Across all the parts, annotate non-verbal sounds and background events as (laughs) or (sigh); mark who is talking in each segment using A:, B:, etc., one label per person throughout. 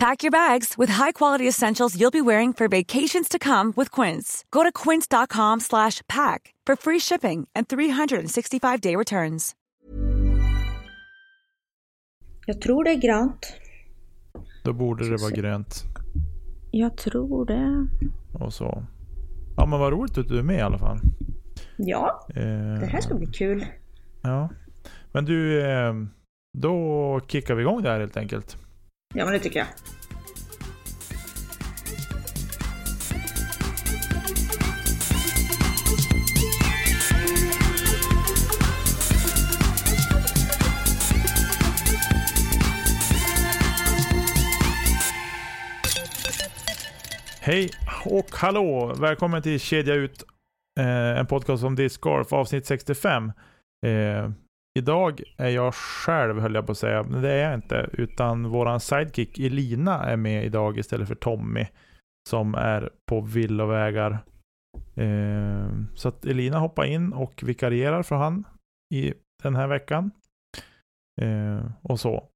A: Pack your bags with high-quality essentials you'll be wearing for vacations to come with Quince. Go to quince.com slash pack for free shipping and 365-day returns.
B: Jag tror det är grönt.
C: Då borde det vara grönt.
B: Jag tror det.
C: Och så. Ja men vad roligt att du är med i alla fall.
B: Ja,
C: Eh,
B: det här ska bli kul.
C: Ja. Men du, eh, då kickar vi igång det här helt enkelt.
B: Ja, men det tycker jag.
C: Hej och hallå! Välkommen till Kedja Ut, eh, en podcast om discgolf, avsnitt 65. Idag är jag själv, höll jag på att säga, men det är jag inte, utan våran sidekick Elina är med idag istället för Tommy, som är på villovägar. Eh, så att Elina hoppar in och vikarierar för han i den här veckan. Eh, och så.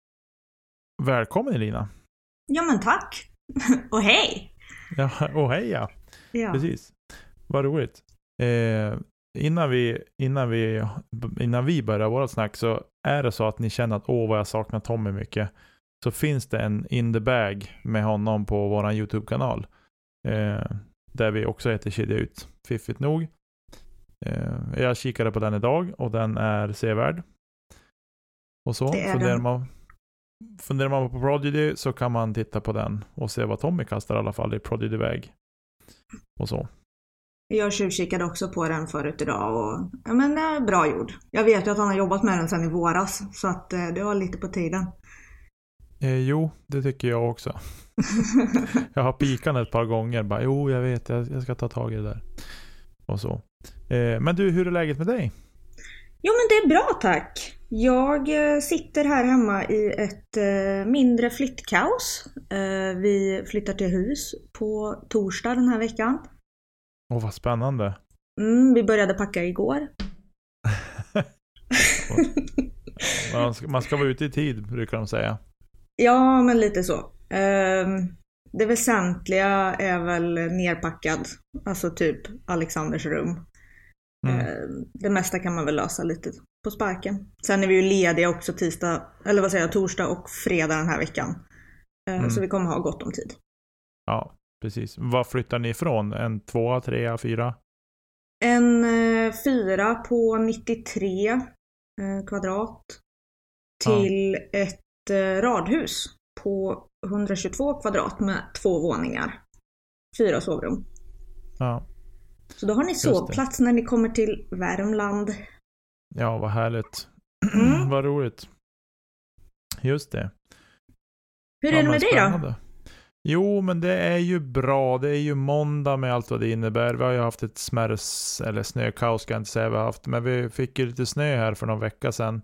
C: Välkommen Elina!
B: Ja, men tack. (laughs) Och hej!
C: Ja, och hej ja!
B: Ja.
C: Precis. Vad roligt. Eh, innan, vi, innan, vi, innan vi börjar vårt snack så är det så att ni känner att åh vad jag saknar Tommy mycket. Så finns det en in the bag med honom på vår YouTube-kanal. Eh, där vi också heter Kedja Ut. Fiffigt nog. Eh, jag kikade på den idag och den är sevärd. Och så funderar man, funderar man på Prodigy så kan man titta på den och se vad Tommy kastar i alla fall i Prodigy-väg. Och så.
B: Jag tjuvkikade också på den förut idag och ja, men eh, bra gjord. Jag vet ju att han har jobbat med den sedan i våras så att eh, det var lite på tiden.
C: Eh, jo, det tycker jag också. (laughs) jag har pikat ett par gånger. Bara, jo, jag vet, jag, jag ska ta tag i det där. Och så. Eh, men du, hur är läget med dig?
B: Jo men det är bra tack. Jag eh, sitter här hemma i ett mindre flyttkaos. Vi flyttar till hus på torsdag den här veckan.
C: Åh, vad spännande.
B: Mm, vi började packa igår. (laughs)
C: Man ska, man ska vara ute i tid, brukar de säga.
B: Ja, men lite så. Ehm, det väsentliga är väl nerpackad. Alltså typ Alexanders rum.
C: Mm.
B: Ehm, det mesta kan man väl lösa lite på sparken. Sen är vi ju lediga också tisdag, eller vad säger jag, torsdag och fredag den här veckan. Ehm,
C: Mm.
B: Så vi kommer ha gott om tid.
C: Ja, precis. Vad flyttar ni ifrån? En tvåa, trea, fyra?
B: En eh, fyra på 93 eh, kvadrat. Till ett eh, radhus på 122 kvadrat med två våningar. Fyra sovrum.
C: Ja.
B: Så då har ni
C: det.
B: sovplats när ni kommer till Värmland.
C: Ja, vad härligt.
B: Mm. (clears throat)
C: vad roligt. Just det.
B: Hur
C: Ja,
B: är det
C: men
B: med dig då?
C: Jo, men det är ju bra. Det är ju måndag med allt vad det innebär. Vi har ju haft ett smärre, eller snökaos ska jag inte säga vi har haft, men vi fick ju lite snö här för någon vecka sedan.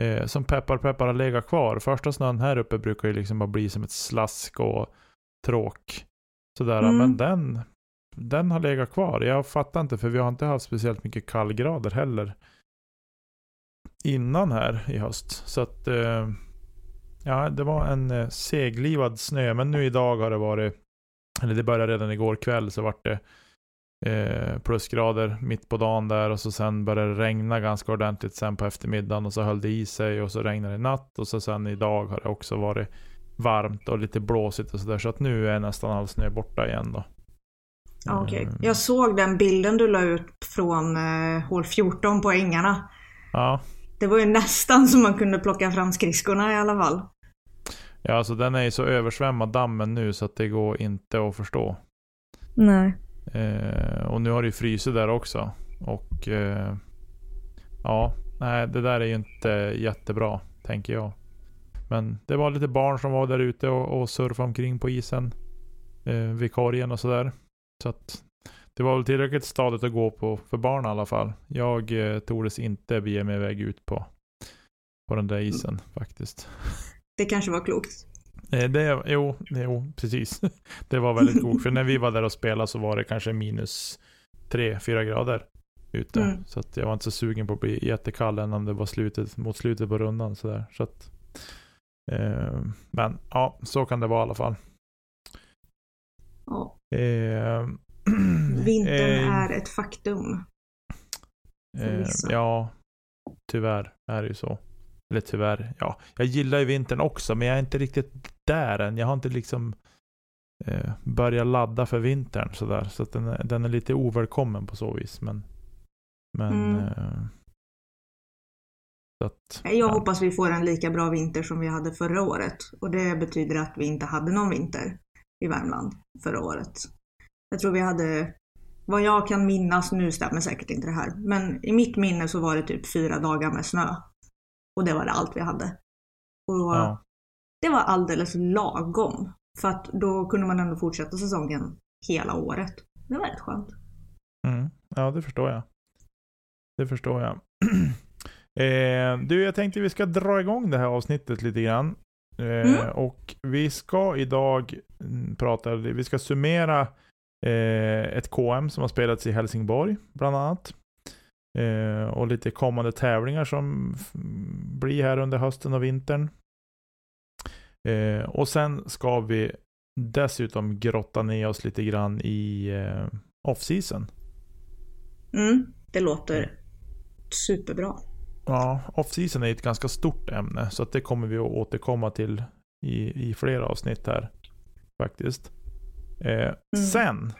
C: Eh, som peppar peppar har legat kvar. Första snön här uppe brukar ju liksom bara bli som ett slask och tråk. Sådär,
B: Mm.
C: men den, den har legat kvar. Jag fattar inte, för vi har inte haft speciellt mycket kallgrader heller. Innan här i höst. Så att eh, Ja, det var en eh, seglivad snö, men nu idag har det varit, eller det började redan igår kväll så vart det eh, plusgrader mitt på dagen där och så sen började det regna ganska ordentligt sen på eftermiddagen och så höll det i sig och så regnade det i natt och så sen idag har det också varit varmt och lite blåsigt och sådär så att nu är nästan all snö borta igen då.
B: Ja, okej.
C: Mm.
B: Jag såg den bilden du la ut från eh, hål 14 på ängarna.
C: Ja,
B: Det var ju nästan så man kunde plocka fram skridskorna i alla fall.
C: ja alltså den är ju så översvämmad dammen nu så att det går inte att förstå.
B: Nej.
C: Eh, och nu har det ju frysit där också. Och eh, ja, nej det där är ju inte jättebra, tänker jag. Men det var lite barn som var där ute och, och surfade omkring på isen. Eh, vikarien och sådär. Så att det var väl tillräckligt stadigt att gå på för barn i alla fall. Jag eh, tordes inte bege mig iväg ut på, på den där isen faktiskt.
B: Det kanske var klokt.
C: Eh, det, jo, jo, precis. (laughs) Det var väldigt klokt. För när vi var där och spelade så var det kanske minus 3-4 grader ute.
B: Mm.
C: Så jag var inte så sugen på att bli jättekall än om det var slutet, mot slutet på rundan. Så där. Så att, eh, men ja, så kan det vara i alla fall.
B: Ja.
C: Eh, (clears throat)
B: Vintern
C: eh,
B: är ett faktum.
C: Eh, ja, tyvärr är det ju så. Eller tyvärr, ja. Jag gillar ju vintern också, men jag är inte riktigt där än. Jag har inte liksom eh, börjat ladda för vintern sådär. Så att den, är, den är lite ovälkommen på så vis. Men, men
B: Mm.
C: eh, att,
B: Jag
C: ja.
B: hoppas vi får en lika bra vinter som vi hade förra året. Och det betyder att vi inte hade någon vinter i Värmland förra året. Jag tror vi hade, vad jag kan minnas, nu stämmer säkert inte det här, men i mitt minne så var det typ fyra dagar med snö. Och det var det allt vi hade. Och
C: Ja,
B: det var alldeles lagom. För att då kunde man ändå fortsätta säsongen hela året. Det var rätt skönt.
C: mm, ja, det förstår jag. Det förstår jag. (clears throat) eh, du, jag tänkte vi ska dra igång det här avsnittet lite grann. Eh,
B: Mm.
C: Och vi ska idag mm, prata, vi ska summera ett KM som har spelats i Helsingborg bland annat. Eh, och lite kommande tävlingar som blir här under hösten och vintern. Eh, och sen ska vi dessutom grotta ner oss lite grann i eh, off-season.
B: Mm, det låter superbra.
C: Ja, off-season är ett ganska stort ämne, så att det kommer vi att återkomma till i, i flera avsnitt här. Faktiskt. Eh, Sen,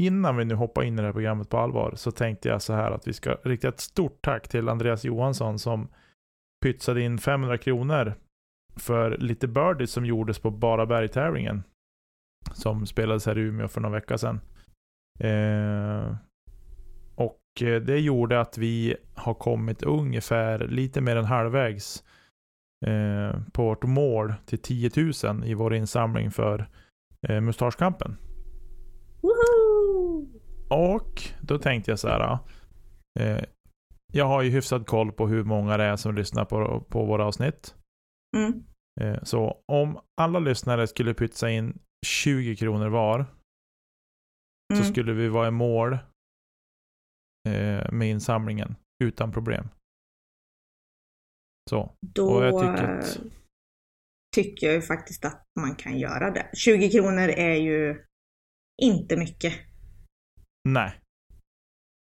C: innan vi nu hoppar in i det här programmet på allvar, så tänkte jag så här att vi ska rikta ett stort tack till Andreas Johansson som pytsade in 500 kronor för lite birdies som gjordes på Bara Berg-tävlingen. Som spelades här i Umeå för några veckor sedan. Eh, och eh, det gjorde att vi har kommit ungefär lite mer än halvvägs eh, på vårt mål till 10 000 i vår insamling för eh, Mustaschkampen.
B: Woho!
C: Och då tänkte jag så här. Eh, jag har ju hyfsad koll på hur många det är som lyssnar på, på våra avsnitt.
B: Mm.
C: Eh, så om alla lyssnare skulle pytsa in 20 kronor var så
B: Mm.
C: skulle vi vara i mål eh, med insamlingen utan problem. Så.
B: Då
C: Och jag tycker att-
B: tycker jag ju faktiskt att man kan göra det. 20 kronor är ju inte mycket.
C: Nej.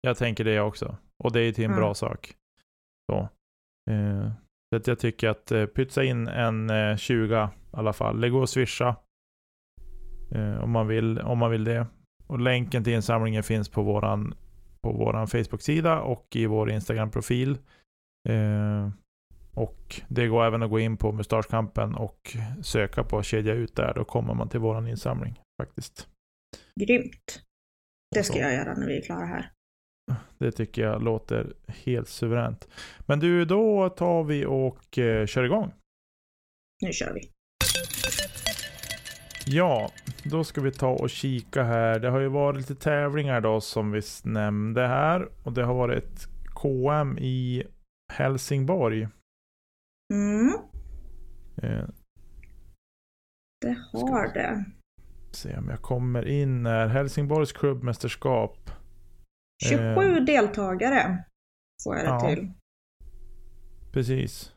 C: Jag tänker det också. Och det är till en
B: Mm.
C: bra sak. Så. Eh, så att jag tycker att eh, pytsa in en eh, 20 i alla fall. Det går att swisha. Eh, om, man vill, om man vill det. Och länken till insamlingen finns på våran, på våran Facebook-sida och i vår Instagram-profil. Och det går även att gå in på Mustaschkampen och söka på kedja ut där. Då kommer man till våran insamling faktiskt.
B: Grymt. Det ska jag göra när vi är klara här.
C: Det tycker jag låter helt suveränt. Men du, då tar vi och eh, kör igång.
B: Nu kör vi.
C: Ja, då ska vi ta och kika här. Det har ju varit lite tävlingar då som vi nämnde här. Och det har varit ett KM i Helsingborg.
B: Mm,
C: Eh,
B: det har det.
C: se om jag kommer in här. Helsingborgs klubbmästerskap.
B: 27 deltagare får jag det
C: ja.
B: till.
C: Precis.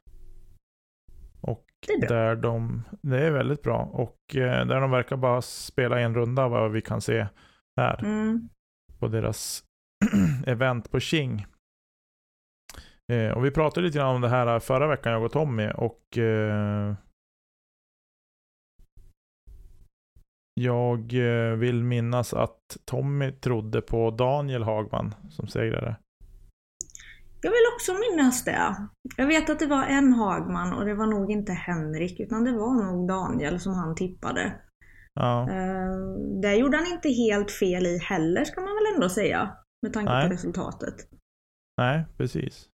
C: Och
B: Det
C: där de, det är väldigt bra. Och eh, där de verkar bara spela en runda vad vi kan se här.
B: Mm.
C: på deras (clears throat) event på King. Eh, och vi pratade lite grann om det här förra veckan, jag och Tommy. Och eh, jag eh, vill minnas att Tommy trodde på Daniel Hagman som segrare.
B: Jag vill också minnas det. Jag vet att det var en Hagman och det var nog inte Henrik utan det var nog Daniel som han tippade.
C: Ja,
B: Uh, där gjorde han inte helt fel i heller ska man väl ändå säga. Med tanke
C: Nej.
B: på resultatet.
C: nej, precis.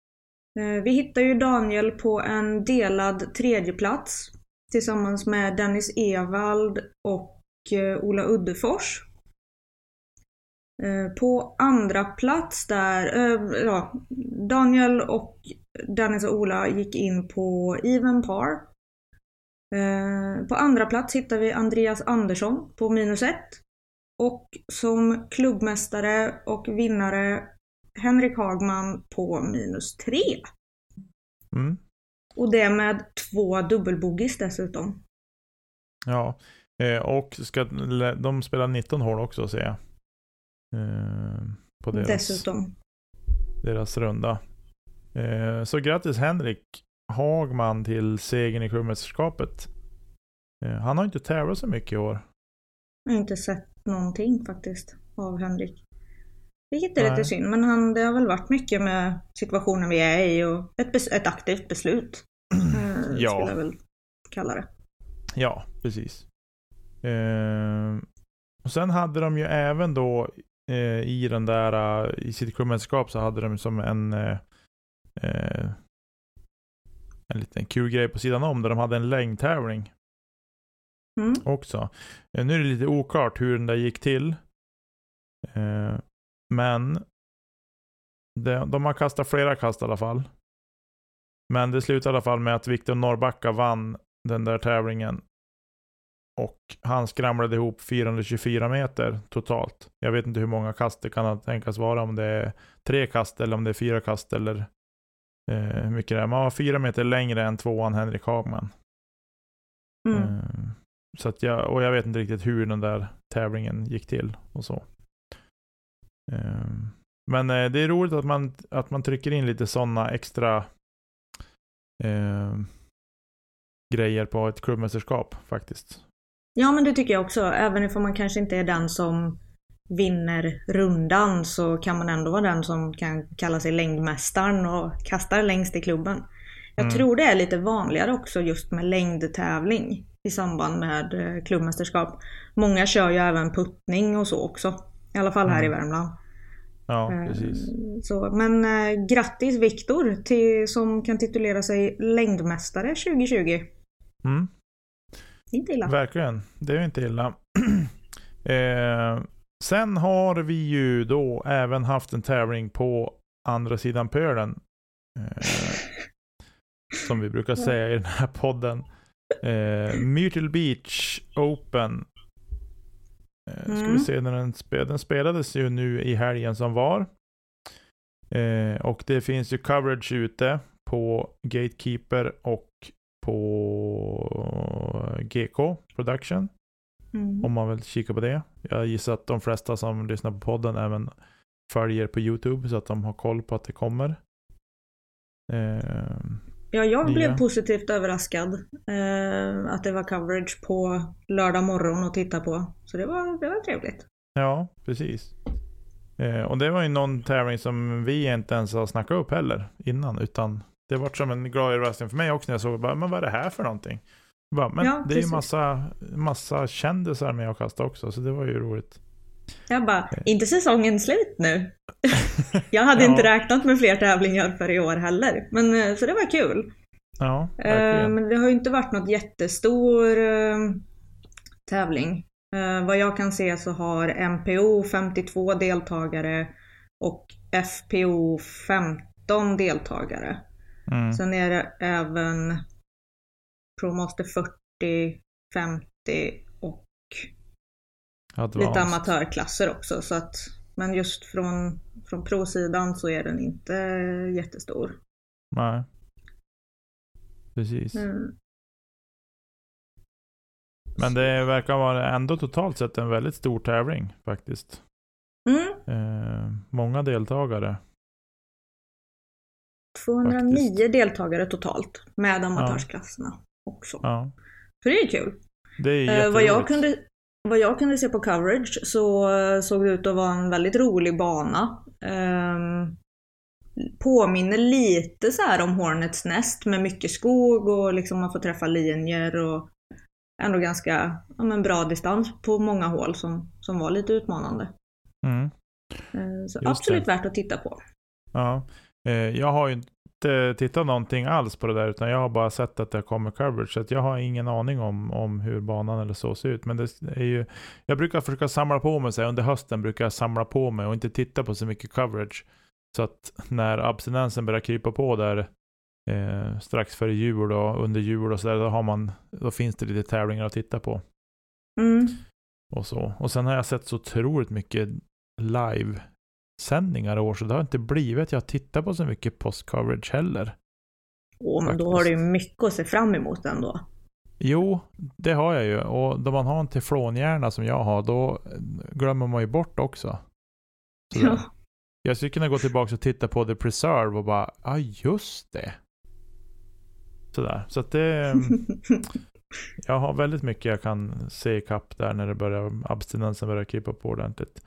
B: Eh, vi hittar ju Daniel på en delad tredjeplats tillsammans med Dennis Evald och eh, Ola Uddefors. Eh, på andra plats där, ja, Daniel och Dennis och Ola gick in på even par. På andra plats hittar vi Andreas Andersson på minus ett. Och som klubbmästare och vinnare Henrik Hagman på minus tre.
C: Mm.
B: Och det med två dubbelbogis dessutom.
C: Ja, eh, och ska, de spelar 19 hål också ser jag. Eh, på deras,
B: Dessutom.
C: deras runda. Eh, så grattis Henrik Hagman till segern i klubbmästerskapet. Eh, han har inte tävlat så mycket i år.
B: Jag har inte sett någonting faktiskt av Henrik. Vilket är
C: Nej.
B: lite synd, men han, det har väl varit mycket med situationen vi är i och ett, bes- ett aktivt beslut. (clears throat) Eh,
C: Ja.
B: Skulle jag väl kalla det.
C: Ja, precis. Eh, och sen hade de ju även då eh, i den där, eh, i sitt klubbmästerskap så hade de som en eh, eh, en liten kul grej på sidan om där de hade en längdtävling
B: Mm.
C: också. Nu är det lite oklart hur den där gick till. Men det, de har kastat flera kast i alla fall. Men det slutade i alla fall med att Viktor Norrbacka vann den där tävlingen. Och han skramlade ihop 424 meter totalt. Jag vet inte hur många kast det kan tänkas vara. Om det är tre kast eller om det är fyra kast eller eh, hur mycket det är. Man var fyra meter längre än tvåan Henrik Hagman.
B: Mm.
C: Eh, Så att jag, och jag vet inte riktigt hur den där tävlingen gick till och så. Eh, Men eh, det är roligt att man, att man trycker in lite sådana extra eh, grejer på ett klubbmästerskap faktiskt.
B: Ja men det tycker jag också. Även om man kanske inte är den som vinner rundan så kan man ändå vara den som kan kalla sig längdmästaren och kastar längst i klubben. Jag
C: Mm.
B: tror det är lite vanligare också just med längdtävling i samband med eh, klubbmästerskap. Många kör ju även puttning och så också. I alla fall här
C: Mm.
B: i Värmland.
C: Ja,
B: Eh,
C: precis.
B: Så, men eh, grattis Viktor till, som kan titulera sig längdmästare 2020.
C: Mm.
B: Inte illa.
C: Verkligen, det är inte illa. (clears throat) eh, sen har vi ju då även haft en tävling på andra sidan pölen. Eh, som vi brukar (laughs) säga i den här podden. Eh, Myrtle Beach Open. Eh, ska vi
B: Mm.
C: se när den spelades. Den spelades ju nu i helgen som var. Eh, och det finns ju coverage ute på Gatekeeper och på GK Production.
B: Mm.
C: Om man vill kika på det. Jag gissar att de flesta som lyssnar på podden även följer på YouTube så att de har koll på att det kommer. Eh,
B: Ja, jag
C: Nya.
B: blev positivt överraskad eh, att det var coverage på lördag morgon att titta på. Så det var, det var trevligt.
C: ja, precis. Eh, och det var ju någon tävling som vi inte ens har snackat upp heller innan. Utan det var som en glad överraskning för mig också när jag såg bara, men vad är det här för någonting? Bara, men
B: Ja,
C: det är ju massa, massa kändisar med att kasta också, så det var ju roligt.
B: Jag bara, inte säsongen slut nu? (laughs) jag hade
C: Ja.
B: inte räknat med fler tävlingar för i år heller. Men, eh, så det var kul.
C: Ja,
B: Eh,
C: verkligen.
B: men det har ju inte varit något jättestor eh, tävling. Eh, vad jag kan se så har MPO 52 deltagare och FPO 15 deltagare.
C: Mm.
B: Sen är det även ProMaster 40, 50 och
C: Advanced.
B: lite amatörklasser också. Så att, men just från, från pro-sidan så är den inte jättestor.
C: Nej. Precis.
B: Mm.
C: Men det verkar vara ändå totalt sett en väldigt stor tävling faktiskt.
B: Mm.
C: Eh, många deltagare.
B: 209
C: Faktiskt.
B: deltagare totalt med amatörsklasserna också.
C: Ja,
B: Så det är kul.
C: det är
B: Eh, vad, jag kunde, vad jag kunde se på coverage så eh, såg det ut att vara en väldigt rolig bana. Ehm, påminner lite så här om Hornets Nest med mycket skog och liksom man får träffa linjer och ändå ganska ja, men bra distans på många hål som, som var lite utmanande.
C: Mm.
B: Eh, så
C: Just
B: absolut
C: det.
B: värt att titta på.
C: Ja. Eh, jag har ju inte tittat någonting alls på det där, utan jag har bara sett att det kommer coverage. Så att jag har ingen aning om, om hur banan eller så ser ut. Men det är ju, jag brukar försöka samla på mig, så här, under hösten brukar jag samla på mig och inte titta på så mycket coverage. Så att när abstinensen börjar krypa på där eh, strax före jul och under jul och så där, då, har man, då finns det lite tävlingar att titta på.
B: Mm.
C: Och så. Och sen har jag sett så otroligt mycket live sändningar i år, så det har inte blivit att jag tittar på så mycket post-coverage heller.
B: Åh, men då har du ju mycket att se fram emot ändå.
C: Jo, det har jag ju. Och då man har en teflonhjärna som jag har, då glömmer man ju bort också. Sådär.
B: Ja.
C: Jag skulle kunna gå tillbaka och titta på The Preserve och bara, ja ah, just det. Sådär. Så att det... (laughs) Jag har väldigt mycket jag kan se i kapp där när det börjar, abstinensen börjar krypa på ordentligt.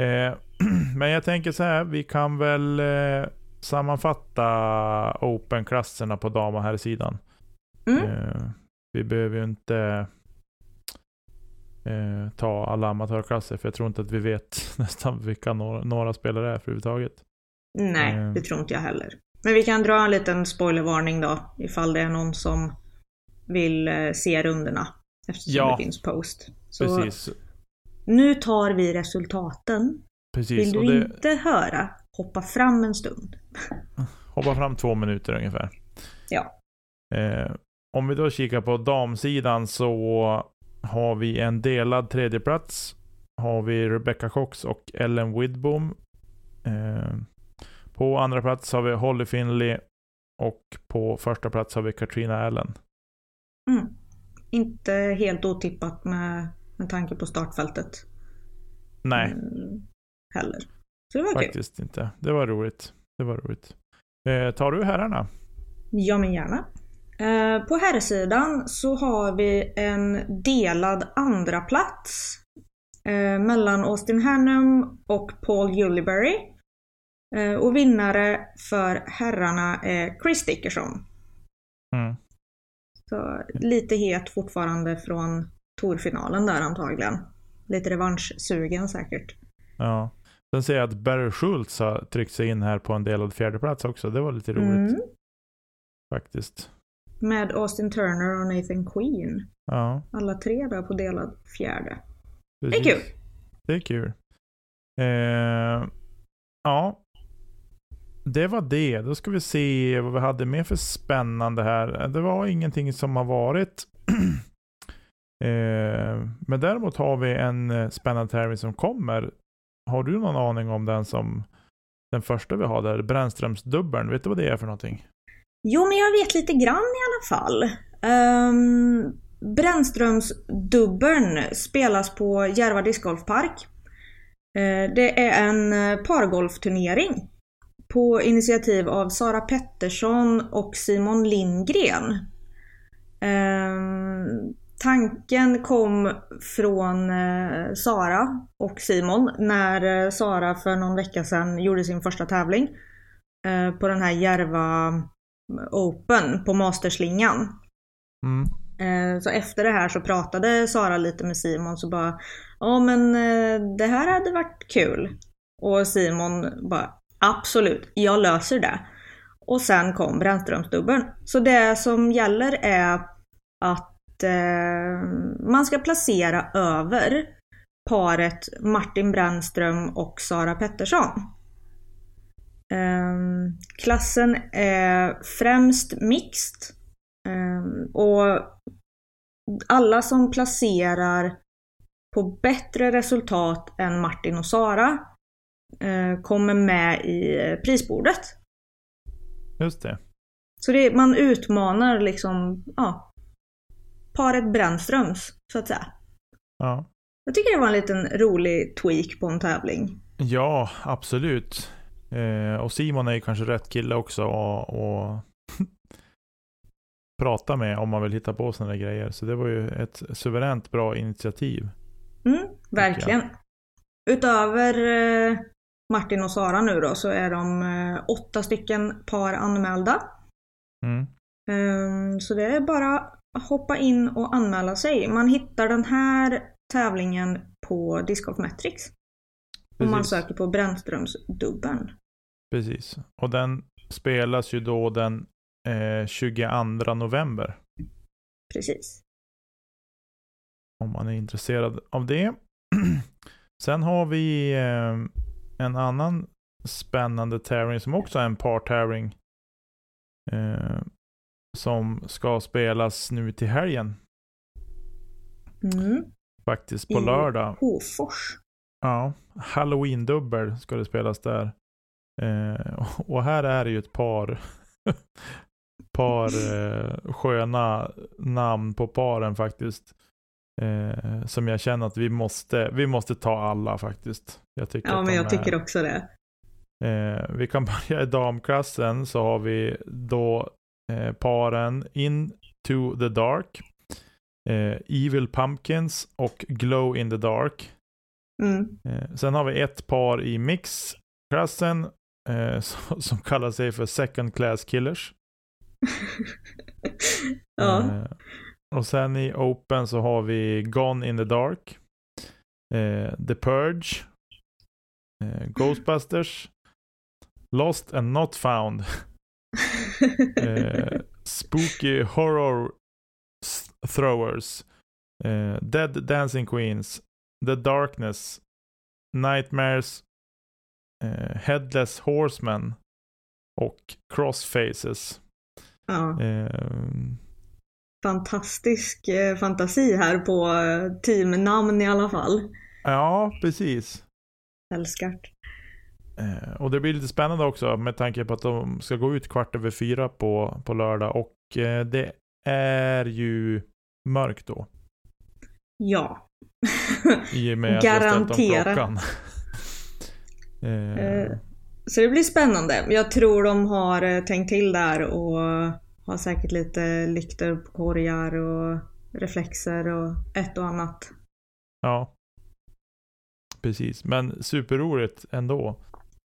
C: Eh, (clears throat) men jag tänker så här, vi kan väl eh, sammanfatta Open-klasserna på dam och här sidan.
B: Mm.
C: Eh, vi behöver ju inte ta alla amatörklasser, för jag tror inte att vi vet (laughs) nästan vilka några, några spelare är för överhuvudtaget.
B: Nej, det tror inte jag heller. Men vi kan dra en liten spoilervarning då, ifall det är någon som vill se rundorna. Eftersom
C: Ja.
B: det finns post. Så
C: Precis.
B: Nu tar vi resultaten.
C: Precis.
B: Vill du
C: det,
B: inte höra, hoppa fram en stund. (laughs)
C: hoppa fram två minuter ungefär.
B: Ja.
C: Eh, om vi då kikar på damsidan så har vi en delad tredjeplats. Har vi Rebecca Cox och Ellen Widbom. Eh, på andra plats har vi Holly Finley. Och på första plats har vi Katrina Allen.
B: Mm. Inte helt otippat med, med tanke på startfältet.
C: Nej,
B: Mm, heller. Så det var kul.
C: faktiskt inte. Det var roligt. Det var roligt. Eh, tar du herrarna?
B: Ja men gärna. Eh, på herrsidan så har vi en delad andra plats eh, mellan Austin Hannum och Paul Juliberry. Eh, och vinnare för herrarna är Chris Dickerson.
C: Mm.
B: Så lite het fortfarande från Torfinalen där antagligen. Lite revanschsugen säkert.
C: Ja. Sen ser jag att Barry Schultz har tryckt sig in här på en delad fjärdeplats också. Det var lite roligt
B: Mm.
C: faktiskt.
B: Med Austin Turner och Nathan Queen.
C: Ja,
B: Alla tre där på delad fjärde.
C: precis.
B: kul.
C: Det är kul. Eh, ja. Det var det. Då ska vi se vad vi hade mer för spännande här. Det var ingenting som har varit. (clears throat) Eh, men däremot har vi en eh, spännande tävling som kommer. Har du någon aning om den som den första vi har där, Brännströmsdubbeln. Vet du vad det är för någonting?
B: Jo, men jag vet lite grann i alla fall. Um, Brännströmsdubbeln spelas på Järva discgolfpark. Uh, det är en pargolfturnering på initiativ av Sara Pettersson och Simon Lindgren. Um, tanken kom från eh, Sara och Simon när eh, Sara för någon vecka sedan gjorde sin första tävling eh, på den här Järva Open på Masterslingan.
C: Mm.
B: Så efter det här så pratade Sara lite med Simon så bara Ja men det här hade varit kul. Och Simon bara Absolut, jag löser det. Och sen kom Brännströmsdubbeln. Så det som gäller är att eh, man ska placera över paret Martin Brännström och Sara Pettersson. Ehm, klassen är främst mixed. Ehm, och alla som placerar på bättre resultat än Martin och Sara eh, kommer med i eh, prisbordet.
C: Just det.
B: Så det, man utmanar liksom, ja, paret Brännströms, så att säga.
C: Ja.
B: Jag tycker det var en liten rolig tweak på en tävling.
C: Ja, absolut. Eh, och Simon är ju kanske rätt kille också att (laughs) prata med om man vill hitta på sådana grejer. Så det var ju ett suveränt bra initiativ.
B: Mm, verkligen. Utöver eh, Martin och Sara nu då så är de eh, åtta stycken par anmälda.
C: Mm.
B: Ehm, Så det är bara hoppa in och anmäla sig. Man hittar den här tävlingen på Disc Metrics. Om man söker på Brännströmsdubben.
C: Precis. Och den spelas ju då den eh, 22 november.
B: Precis.
C: Om man är intresserad av det. (clears throat) Sen har vi eh, en annan spännande tävling som också är en partävling. Eh, som ska spelas nu till helgen.
B: Mm.
C: Faktiskt på
B: I
C: lördag.
B: Hofors.
C: Ja, Halloween-dubbel ska det spelas där. Eh, och här är det ju ett par, (laughs) par eh, sköna namn på paren faktiskt. Eh, som jag känner att vi måste, vi måste ta alla faktiskt. Jag tycker
B: Ja, men jag
C: är-
B: tycker också det.
C: Eh, vi kan (laughs) börja i damklassen så har vi då eh, paren Into the Dark, eh, Evil Pumpkins och Glow in the Dark.
B: Mm.
C: Eh, sen har vi ett par i mixklassen eh, (laughs) som, som kallar sig för Second Class Killers. (laughs)
B: ja.
C: Eh, och sen i Open så har vi Gone in the Dark, eh, The Purge, Ghostbusters, Lost and Not Found, (laughs) eh, Spooky Horror Throwers, eh, Dead Dancing Queens, The Darkness, Nightmares, eh, Headless Horseman och Crossfaces.
B: ja.
C: Eh,
B: Fantastisk eh, fantasi här på eh, teamnamn i alla fall.
C: ja, precis.
B: Älskar.
C: Eh, och det blir lite spännande också med tanke på att de ska gå ut kvart över fyra på, på lördag och eh, det är ju mörkt då.
B: Ja. (laughs)
C: I och med att jag
B: Garanterat.
C: klockan. (laughs) eh,
B: Eh, Så det blir spännande. Jag tror de har tänkt till där och har säkert lite lyktor på korgar och reflexer och ett och annat.
C: ja. Precis, men superroligt ändå.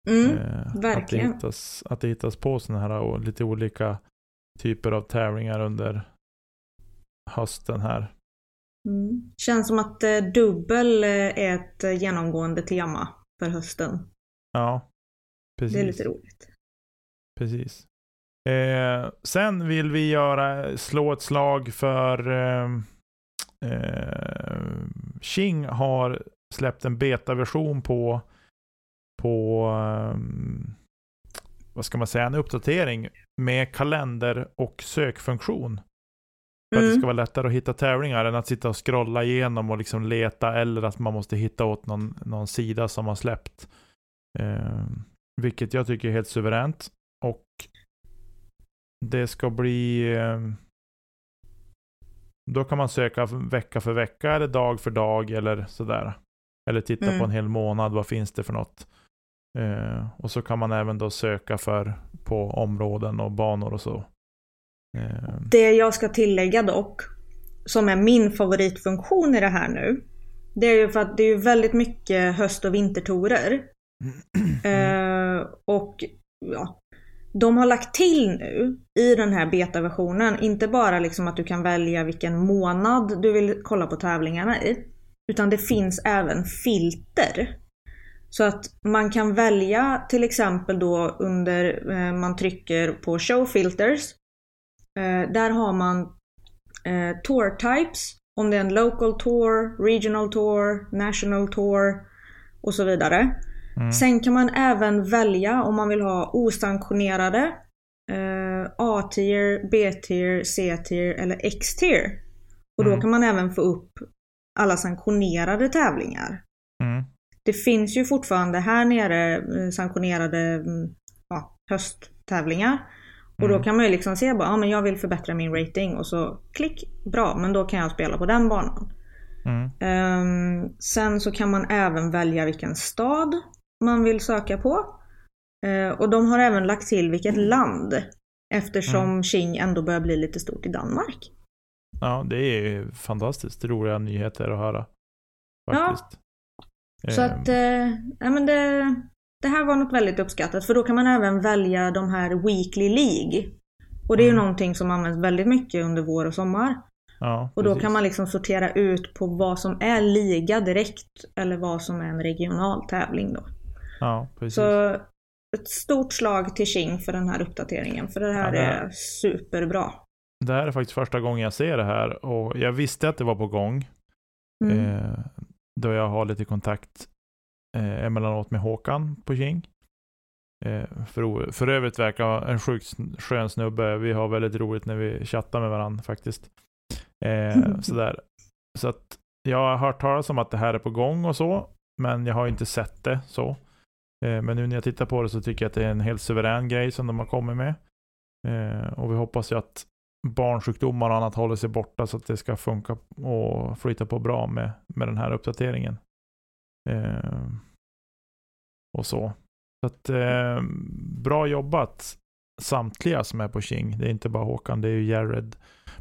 B: Mm,
C: eh, att, det hittas, att det hittas på sådana här och lite olika typer av tävlingar under hösten här.
B: Mm. Känns som att eh, dubbel eh, är ett genomgående tema för hösten.
C: Ja, precis.
B: Det är lite roligt.
C: Precis. Eh, sen vill vi göra, slå ett slag för eh, eh, Qing har släppt en betaversion på på eh, vad ska man säga, en uppdatering med kalender och sökfunktion. För att det
B: Mm.
C: ska vara lättare att hitta tävlingar än att sitta och scrolla igenom och liksom leta eller att man måste hitta åt någon, någon sida som har släppt. Eh, vilket jag tycker är helt suveränt. Och det ska bli... Eh, då kan man söka vecka för vecka eller dag för dag eller sådär. Eller titta
B: Mm.
C: på en hel månad, vad finns det för något? Eh, och så kan man även då söka för på områden och banor och så. Eh,
B: Det jag ska tillägga dock, som är min favoritfunktion i det här nu, det är ju för att det är väldigt mycket höst och vintertorer. (clears throat) Eh, och ja, de har lagt till nu i den här betaversionen, inte bara liksom att du kan välja vilken månad du vill kolla på tävlingarna i, utan det finns även filter. Så att man kan välja till exempel då under, eh, man trycker på show filters. Eh, där har man eh, tour types, om det är en local tour, regional tour, national tour och så vidare.
C: mm.
B: Sen kan man även välja om man vill ha osanktionerade eh, A-tier, B-tier, C-tier eller X-tier. Och då
C: Mm.
B: kan man även få upp alla sanktionerade tävlingar.
C: Mm.
B: Det finns ju fortfarande här nere eh, sanktionerade mm, ja, hösttävlingar. Och
C: Mm.
B: då kan man ju liksom se bara, ja men jag vill förbättra min rating och så klick, bra, men då kan jag spela på den banan.
C: Mm.
B: Ehm, sen så kan man även välja vilken stad man vill söka på. Eh, och de har även lagt till vilket land. Eftersom
C: Mm.
B: Qing ändå börjar bli lite stort i Danmark.
C: Ja, det är fantastiskt roliga nyheter att höra.
B: Ja. Så
C: Ehm,
B: att, eh, ja, men det, det här var något väldigt uppskattat. För då kan man även välja de här Weekly League. Och det är ju
C: Mm.
B: någonting som används väldigt mycket under vår och sommar.
C: ja,
B: Och då
C: precis.
B: kan man liksom sortera ut på vad som är liga direkt eller vad som är en regional tävling då.
C: Ja, precis.
B: Så ett stort slag till King för den här uppdateringen. För det här
C: Ja, det-
B: är superbra.
C: Det här är faktiskt första gången jag ser det här och jag visste att det var på gång.
B: Mm.
C: Eh, då jag har lite kontakt eh, emellanåt med Håkan på King. Eh, för, för övrigt verkar en sjukt skön snubbe. Vi har väldigt roligt när vi chattar med varandra faktiskt. Eh, (laughs) sådär. Så att jag har hört talas om att det här är på gång och så. Men jag har inte sett det så. Eh, men nu när jag tittar på det så tycker jag att det är en helt suverän grej som de har kommit med. Eh, och vi hoppas ju att barnsjukdomar och annat håller sig borta så att det ska funka och flyta på bra med, med den här uppdateringen. Eh, och så. Så att, eh, bra jobbat samtliga som är på King. Det är inte bara Håkan, det är ju Jared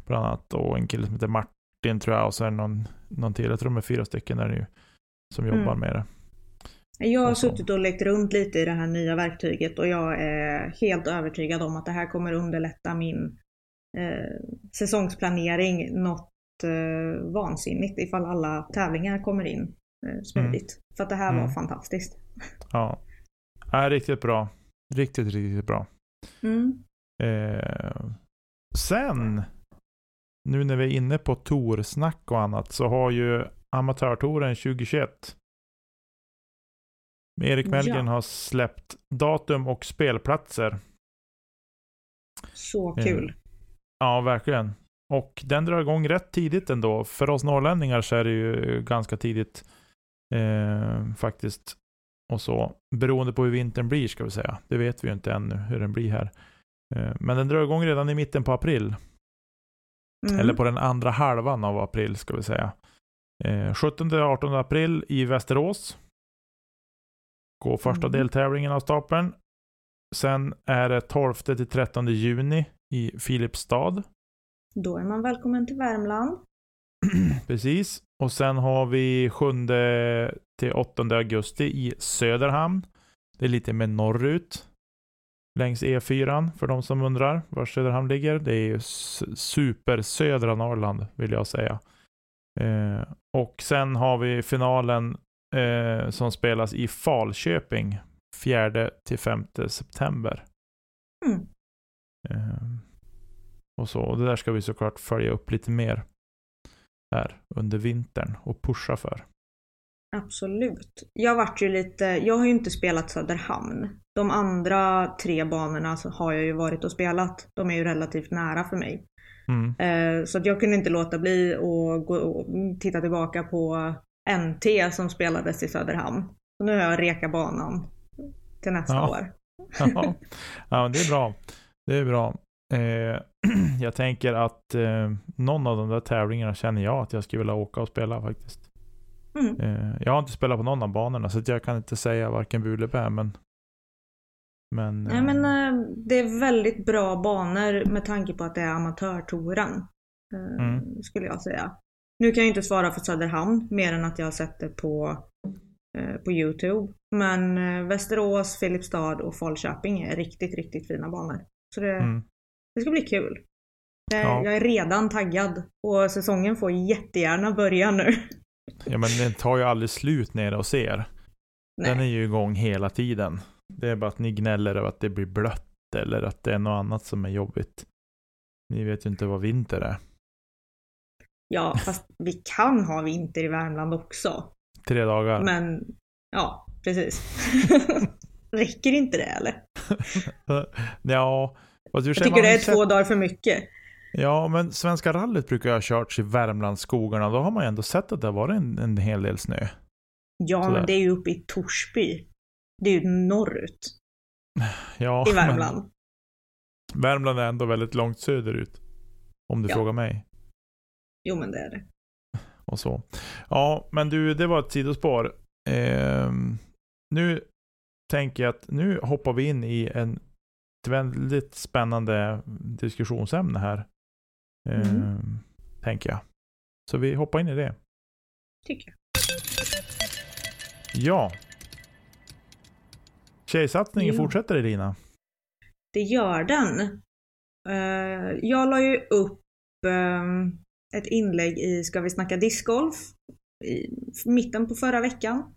C: bland annat och en kille som heter Martin tror jag och sen någon, någon till. Jag tror de är fyra stycken där nu som jobbar
B: Mm.
C: med det.
B: Jag har
C: så.
B: suttit och lekt runt lite i det här nya verktyget och jag är helt övertygad om att det här kommer underlätta min eh, säsongsplanering något eh, vansinnigt ifall alla tävlingar kommer in eh, smidigt. För att det här var
C: Mm.
B: fantastiskt.
C: Ja. ja, riktigt bra. Riktigt, riktigt bra.
B: Mm.
C: Eh, sen, nu när vi är inne på torsnack och annat, så har ju Amatörtouren 2021. Erik Mellgren
B: Ja.
C: har släppt datum och spelplatser.
B: Så
C: Eh,
B: kul.
C: Ja, verkligen. Och den drar igång rätt tidigt ändå. För oss norrlänningar så är det ju ganska tidigt eh, faktiskt. Och så, beroende på hur vintern blir ska vi säga. Det vet vi ju inte ännu hur den blir här. Eh, men den drar igång redan i mitten på april.
B: Mm.
C: Eller på den andra halvan av april ska vi säga. Eh, 17-18 april i Västerås. Går första
B: Mm.
C: deltävlingen av stapeln. Sen är det 12-13 juni i Filipstad.
B: Då är man välkommen till Värmland. (clears throat)
C: Precis. Och sen har vi 7 till 8 augusti i Söderhamn. Det är lite mer norrut. Längs E4 för de som undrar var Söderhamn ligger. Det är ju supersödra Norrland vill jag säga. Eh, och sen har vi finalen eh, som spelas i Falköping 4 till 5 september.
B: Mm.
C: Eh, och så. Och det där ska vi såklart följa upp lite mer här under vintern och pusha för.
B: Absolut. Jag vart ju lite, jag har ju inte spelat Söderhamn. De andra tre banorna har jag ju varit och spelat. De är ju relativt nära för mig.
C: Mm.
B: Eh, Så att jag kunde inte låta bli att gå och titta tillbaka på NT som spelades i Söderhamn. Så nu har jag reka banan till nästa
C: Ja.
B: år.
C: Ja. ja, det är bra. Det är bra. Eh, (clears throat) jag tänker att eh, någon av de där tävlingarna känner jag att jag skulle vilja åka och spela faktiskt.
B: Mm.
C: Eh, jag har inte spelat på någon av banorna så att jag kan inte säga varken bu eller bä men men,
B: Nej
C: eh,
B: men eh, det är väldigt bra banor med tanke på att det är amatörtouren. eh,
C: Mm.
B: Skulle jag säga. Nu kan jag inte svara för Söderhamn mer än att jag har sett det på, eh, på Youtube. Men eh, Västerås, Filipstad och Falköping är riktigt, riktigt fina banor. Så det,
C: mm,
B: det ska bli kul. Det,
C: Ja.
B: Jag är redan taggad och säsongen får jättegärna börja nu.
C: ja men den tar ju aldrig slut nere hos er. Den är
B: Nej.
C: ju igång hela tiden. Det är bara att ni gnäller över att det blir blött eller att det är något annat som är jobbigt. Ni vet ju inte vad vinter är.
B: Ja, fast vi kan ha vinter i Värmland också.
C: Tre dagar.
B: Men ja, precis. (laughs) Räcker inte det eller? (laughs)
C: ja, fast
B: Jag tycker det är
C: sett-
B: två dagar för mycket.
C: Ja, men Svenska rallyt brukar jag ha körts i Värmlandsskogarna. Då har man ju ändå sett att det har varit en, en hel del snö.
B: Ja,
C: Sådär.
B: men det är ju uppe i Torsby. Det är ju norrut (sighs)
C: Ja,
B: i Värmland.
C: Men Värmland är ändå väldigt långt söderut. Om du
B: Ja.
C: frågar mig.
B: Jo, men det är det. (laughs)
C: Och så. Ja, men du, det var ett sidospår. Ehm, nu tänker jag att nu hoppar vi in i en, ett väldigt spännande diskussionsämne här. Ehm,
B: Mm.
C: Tänker jag. Så vi hoppar in i det.
B: Tycker jag.
C: Ja. Tjejsatsningen
B: Ja.
C: fortsätter Elina.
B: Det gör den. Eh, jag la ju upp ehm, ett inlägg i Ska vi snacka discgolf i mitten på förra veckan.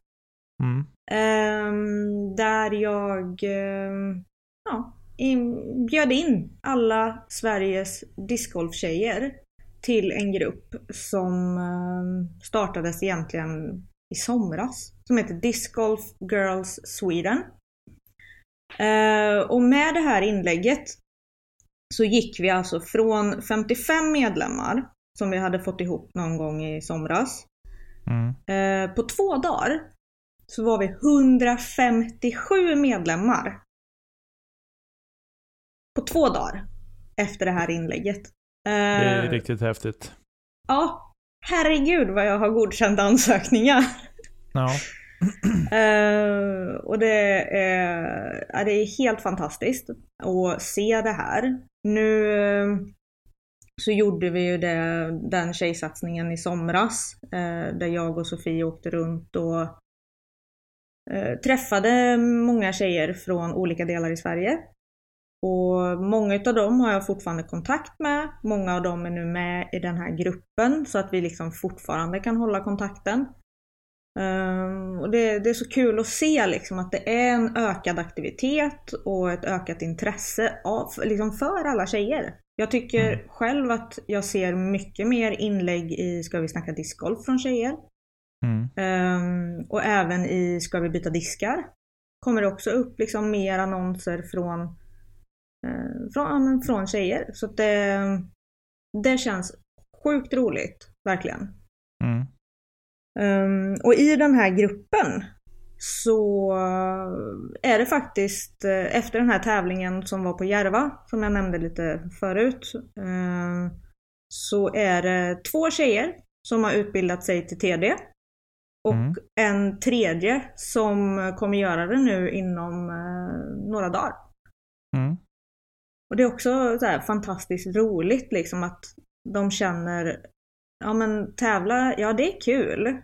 B: Mm. Um, där jag um, ja, in, bjöd in alla Sveriges discgolftjejer till en grupp som um, startades egentligen i somras. Som heter Discgolf Girls Sweden. Uh, och med det här inlägget så gick vi alltså från 55 medlemmar som vi hade fått ihop någon gång i somras. Mm. Uh, på två dagar så var vi 157 medlemmar. På två dagar. Efter det här inlägget.
C: Det är uh, riktigt häftigt.
B: Ja. Herregud vad jag har godkänt ansökningar. Ja. uh, (laughs) och det är, ja, det är helt fantastiskt att se det här. Nu så gjorde vi ju det, den tjejsatsningen i somras. Uh, där jag och Sofie åkte runt och Eh, träffade många tjejer från olika delar i Sverige. Och många av dem har jag fortfarande kontakt med. Många av dem är nu med i den här gruppen så att vi liksom fortfarande kan hålla kontakten. Um, och det, det, är så kul att se liksom att det är en ökad aktivitet och ett ökat intresse av, liksom för alla tjejer. Jag tycker mm. själv att jag ser mycket mer inlägg i Ska vi snacka discgolf från tjejer. Mm. Um, och även i Ska vi byta diskar? Kommer det också upp liksom mer annonser från, från, från tjejer. Så det, det känns sjukt roligt, verkligen. Mm. Um, och i den här gruppen så är det faktiskt eh, efter den här tävlingen som var på Järva, som jag nämnde lite förut, uh, så är det två tjejer som har utbildat sig till TD och mm. en tredje som kommer göra det nu inom eh, några dagar. Mm. Och det är också så fantastiskt roligt liksom att de känner, ja men tävla, ja det är kul.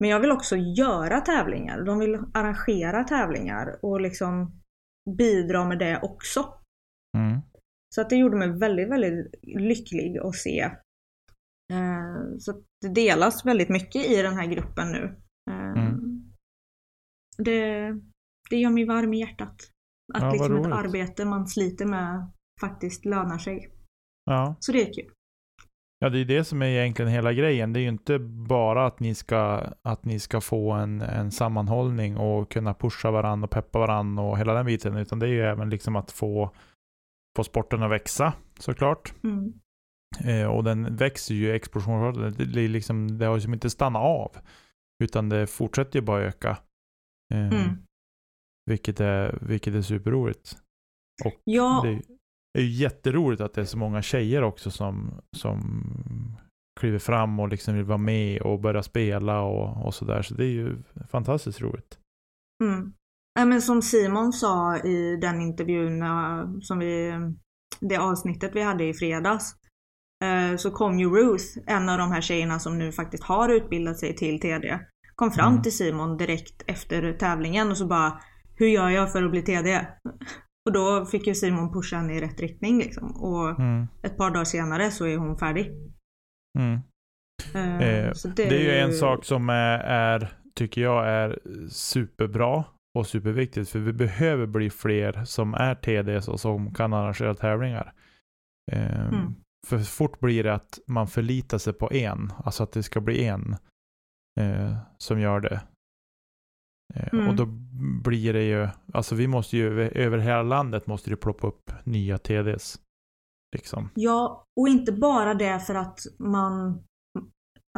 B: Men jag vill också göra tävlingar. De vill arrangera tävlingar och liksom bidra med det också. Mm. Så att det gjorde mig väldigt, väldigt lycklig att se Eh, så det delas väldigt mycket i den här gruppen nu. Eh, mm. Det, det gör mig varm i hjärtat. Att ja, liksom ett arbete man sliter med faktiskt lönar sig. Ja. Så det är kul.
C: Ja, det är det som är egentligen hela grejen. Det är ju inte bara att ni ska, att ni ska få en, en sammanhållning och kunna pusha varandra och peppa varandra och hela den biten. Utan det är ju även liksom att få, få sporten att växa såklart. Mm. Eh, och den växer ju explosionsartat. Det, liksom, det har liksom inte stannat av. Utan det fortsätter ju bara öka. Eh, mm. vilket, är, vilket är superroligt. Och ja. det är ju jätteroligt att det är så många tjejer också som, som kliver fram och liksom vill vara med och börja spela och, och sådär. Så det är ju fantastiskt roligt.
B: Mm. Ja, men som Simon sa i den intervjun som vi, det avsnittet vi hade i fredags. Eh, så kom ju Ruth, en av de här tjejerna som nu faktiskt har utbildat sig till TD, kom fram mm. till Simon direkt efter tävlingen och så bara Hur gör jag för att bli TD? Och då fick ju Simon pusha henne i rätt riktning liksom. Och mm. ett par dagar senare så är hon färdig.
C: Mm. Uh, eh, det, det, är ju en sak som är, är, tycker jag är superbra och superviktigt. För vi behöver bli fler som är TDs och som kan arrangera tävlingar. Eh, mm. För fort blir det att man förlitar sig på en. Alltså att det ska bli en eh, som gör det. Eh, mm. Och då blir det ju, alltså vi måste ju över hela landet måste det ploppa upp nya TDs. Liksom.
B: Ja, och inte bara det för att man,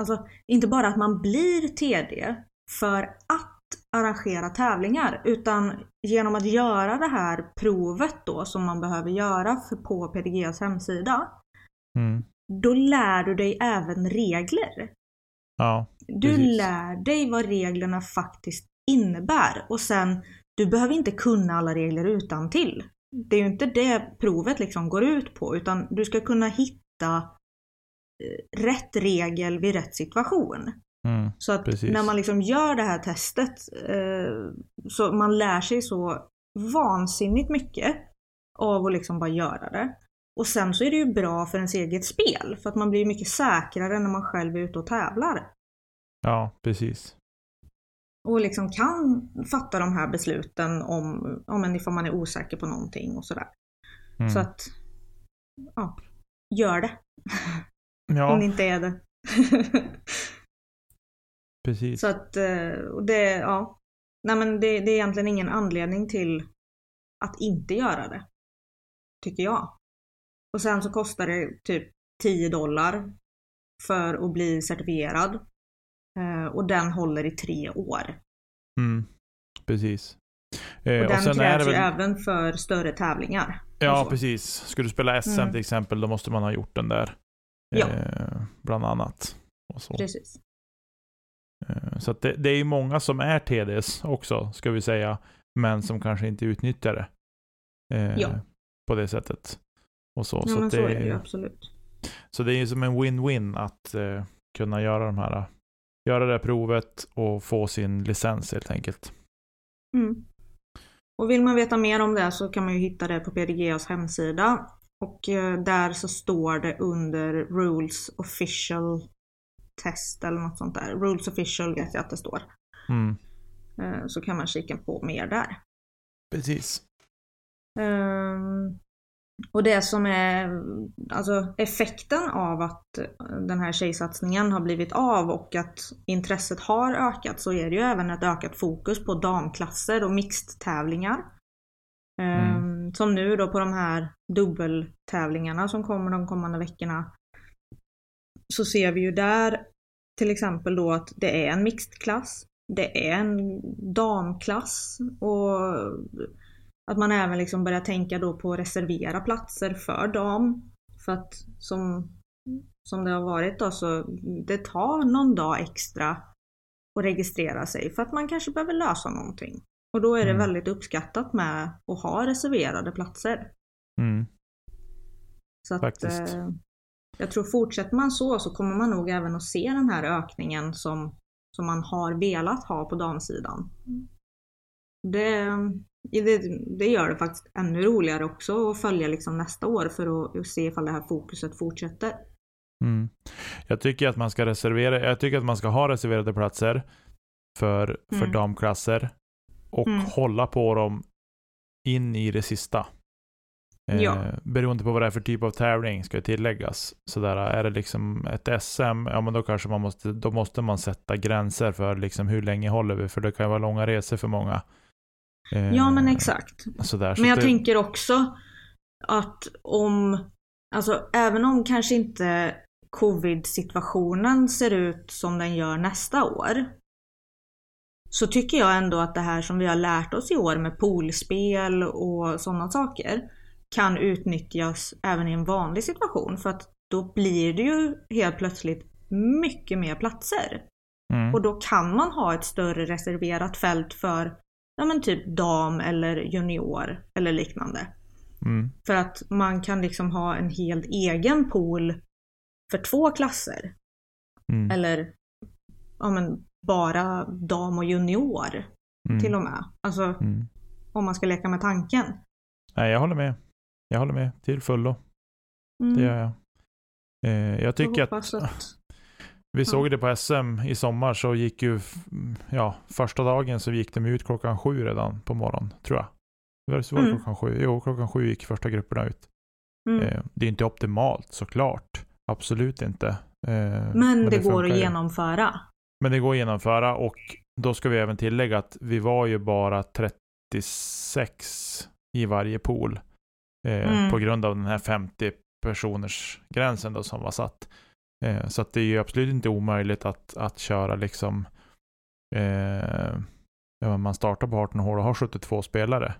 B: alltså inte bara att man blir TD för att arrangera tävlingar utan genom att göra det här provet då som man behöver göra för, på PDGs hemsida Mm. Då lär du dig även regler. Ja, du lär dig vad reglerna faktiskt innebär och sen, du behöver inte kunna alla regler utan till. Det är ju inte det provet liksom går ut på utan du ska kunna hitta eh, rätt regel vid rätt situation. Mm, så att precis. när man liksom gör det här testet eh, så man lär sig så vansinnigt mycket av att liksom bara göra det. Och sen så är det ju bra för ens eget spel, för att man blir mycket säkrare när man själv är ute och tävlar.
C: Ja, precis.
B: Och liksom kan fatta de här besluten om, om en ifall man är osäker på någonting och sådär.
C: Mm.
B: Så att, ja, gör det.
C: ja,
B: Om ni inte är det. (laughs)
C: precis.
B: Så att, eh, och det, ja. Nej men det, det är egentligen ingen anledning till att inte göra det. Tycker jag. Och sen så kostar det typ 10 dollar för att bli certifierad. Eh, Och den håller i tre år.
C: Mm. Precis. Eh,
B: Och den
C: sen är
B: krävs
C: det
B: ju
C: väl...
B: även för större tävlingar.
C: Ja,
B: och så.
C: precis. Ska du spela SM
B: Mm.
C: till exempel, då måste man ha gjort den där.
B: Ja.
C: Eh, bland annat. Och så
B: Precis.
C: Eh, så det, det är ju många som är TDs också, ska vi säga. Men som kanske inte utnyttjar det. Eh,
B: Ja.
C: På det sättet. Och så.
B: Ja
C: så,
B: men
C: att
B: så
C: det,
B: är det ju absolut.
C: så det är ju som en win-win att eh, kunna göra de här göra det provet och få sin licens helt enkelt.
B: Mm. Och vill man veta mer om det så kan man ju hitta det på PDGAs hemsida. Och eh, där så står det under Rules Official Test eller något sånt där. Rules Official vet jag att det står.
C: Mm.
B: Eh, Så kan man kika på mer där.
C: Precis.
B: Ehm, Och det som är alltså effekten av att den här tjejsatsningen har blivit av och att intresset har ökat så är det ju även ett ökat fokus på damklasser och mixed-tävlingar. Ehm, Som nu då på de här dubbeltävlingarna som kommer de kommande veckorna. Så ser vi ju där till exempel då att det är en mixed-klass. Det är en damklass och att man även liksom börjar tänka då på att reservera platser för dam. För att som, som det har varit då så det tar någon dag extra att registrera sig för att man kanske behöver lösa någonting. Och då är det
C: Mm.
B: väldigt uppskattat med att ha reserverade platser.
C: Mm.
B: Så att,
C: Faktiskt.
B: eh, jag tror fortsätter man så så kommer man nog även att se den här ökningen som, som man har velat ha på damsidan. Det, det, det gör det faktiskt ännu roligare också att följa liksom nästa år för att, se ifall det här fokuset fortsätter.
C: Mm. Jag tycker att man ska reservera, jag tycker att man ska ha reserverade platser för, för
B: Mm.
C: damklasser och
B: Mm.
C: hålla på dem in i det sista. Eh,
B: Ja.
C: Beroende på vad det är för typ av tävling ska tilläggas. Sådär, är det liksom ett SM, ja men då kanske man måste, då måste man sätta gränser för liksom hur länge håller vi, för det kan vara långa resor för många. Eh,
B: Ja men exakt.
C: Sådär, så
B: Men jag
C: det,
B: tänker också att om, alltså även om kanske inte covid-situationen ser ut som den gör nästa år. Så tycker jag ändå att det här som vi har lärt oss i år med poolspel och sådana saker kan utnyttjas även i en vanlig situation. För att då blir det ju helt plötsligt mycket mer platser.
C: mm,
B: Och då kan man ha ett större reserverat fält för ja, men typ dam eller junior eller liknande.
C: mm,
B: För att man kan liksom ha en helt egen pool för två klasser.
C: mm,
B: Eller ja, men bara dam och junior
C: mm,
B: till och med. Alltså
C: mm.
B: om man ska leka med tanken.
C: Nej, jag håller med. Jag håller med till fullo.
B: Mm.
C: Det gör jag. Eh, jag tycker att,
B: hoppas att...
C: vi såg det på SM i sommar så gick ju, ja, första dagen så gick de ut klockan sju redan på morgonen, tror jag. Var det, var det
B: Mm.
C: klockan sju? Jo, klockan sju gick första grupperna ut.
B: Mm.
C: Eh, det är inte optimalt såklart. Absolut inte. Eh,
B: men, det, går
C: funkar
B: att genomföra.
C: Men det går att genomföra och då ska vi även tillägga att vi var ju bara 36 i varje pool. Eh,
B: Mm.
C: På grund av den här 50 personers gränsen då som var satt. Eh, så det är ju absolut inte omöjligt att, att köra liksom eh, ja, man startar på 18 hål och har 72 spelare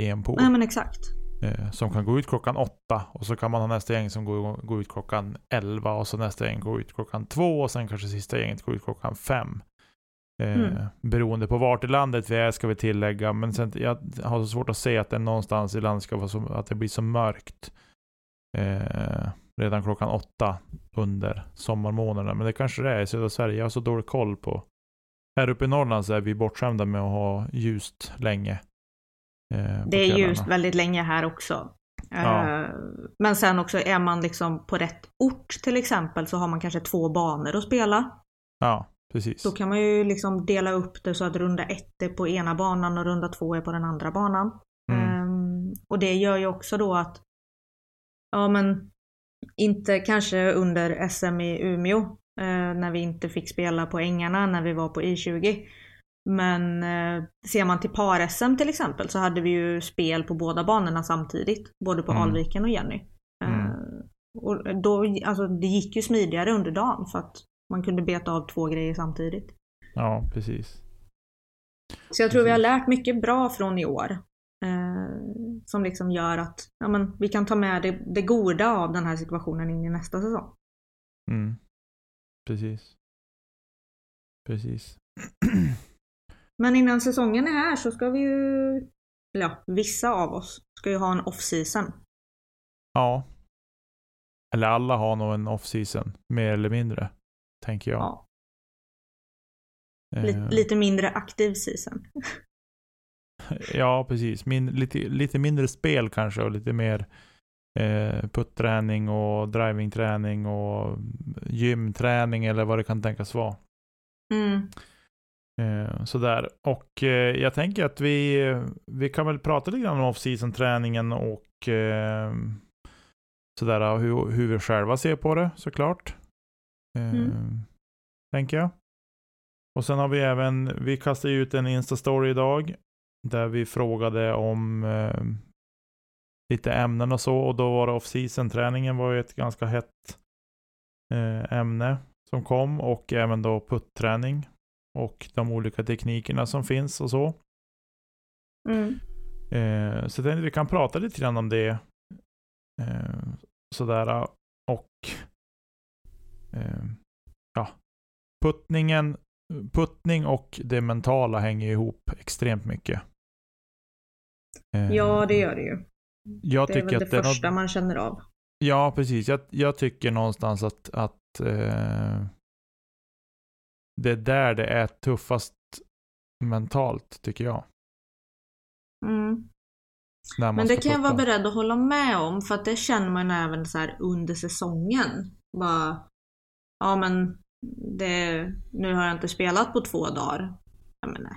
C: i en pool.
B: Nej men exakt.
C: Eh, som kan gå ut klockan åtta och så kan man ha nästa gäng som går, går ut klockan 11 och så nästa gäng går ut klockan två och sen kanske sista gänget går ut klockan fem. Eh,
B: Mm.
C: Beroende på vart i landet vi är ska vi tillägga. Men sen, jag har så svårt att se att det någonstans i landet ska vara så, att det blir så mörkt. Eh, redan klockan åtta under sommarmånaderna. Men det kanske det är i södra Sverige. Jag har så dålig koll på. Här uppe i Norrland så är vi bortskämda med att ha ljust länge. eh,
B: Det är ljust väldigt länge här också.
C: Ja.
B: Eh, Men sen också är man liksom på rätt ort till exempel så har man kanske två banor att spela.
C: Ja, precis.
B: Då kan man ju liksom dela upp det så att runda ett är på ena banan och runda två är på den andra banan.
C: Mm.
B: Um, och det gör ju också då att, ja men, inte kanske under SM i Umeå, eh, när vi inte fick spela på ängarna när vi var på I20. Men eh, ser man till par-SM till exempel så hade vi ju spel på båda banorna samtidigt. Både på
C: Mm.
B: Alviken och Jenny.
C: Mm.
B: Eh, och då, alltså, det gick ju smidigare under dagen för att man kunde beta av två grejer samtidigt.
C: Ja, precis.
B: Så jag tror vi har
C: Precis.
B: lärt mycket bra från i år. Eh, som liksom gör att ja, men, vi kan ta med det, det goda av den här situationen in i nästa säsong.
C: Mm. Precis. Precis. (clears throat)
B: Men innan säsongen är här så ska vi ju, eller ja, vissa av oss ska ju ha en off-season.
C: ja. Eller alla har nog en off-season, mer eller mindre. Tänker jag.
B: Ja.
C: Eh,
B: Lite, lite mindre aktiv season. (laughs) (laughs)
C: Ja, precis. Min, lite, lite mindre spel kanske och lite mer eh, putträning och drivingträning och gymträning eller vad det kan tänkas vara.
B: Mm.
C: Eh, sådär. Och eh, jag tänker att vi, vi kan väl prata lite grann om off-season träningen och eh, sådär hur, hur vi själva ser på det såklart. Eh,
B: Mm.
C: Tänker jag. Och sen har vi även, vi kastade ut en Insta-story idag där vi frågade om eh, lite ämnen och så och då var det off-season träningen var ju ett ganska hett eh, ämne som kom och även då putträning och de olika teknikerna som finns och så.
B: Mm.
C: Eh, så jag tänkte vi kan prata lite grann om det. Eh, sådär och eh, ja, puttningen, puttning och det mentala hänger ihop extremt mycket.
B: Ja, det gör det ju.
C: jag
B: Det är väl det
C: att det
B: första
C: något,
B: man känner av.
C: Ja, precis. Jag, jag tycker någonstans att, att eh, det är där det är tuffast mentalt, tycker jag.
B: Mm. Men det kan jag vara beredd att hålla med om för att det känner man även så här under säsongen. Bara, ja men det, nu har jag inte spelat på två dagar. Jag menar,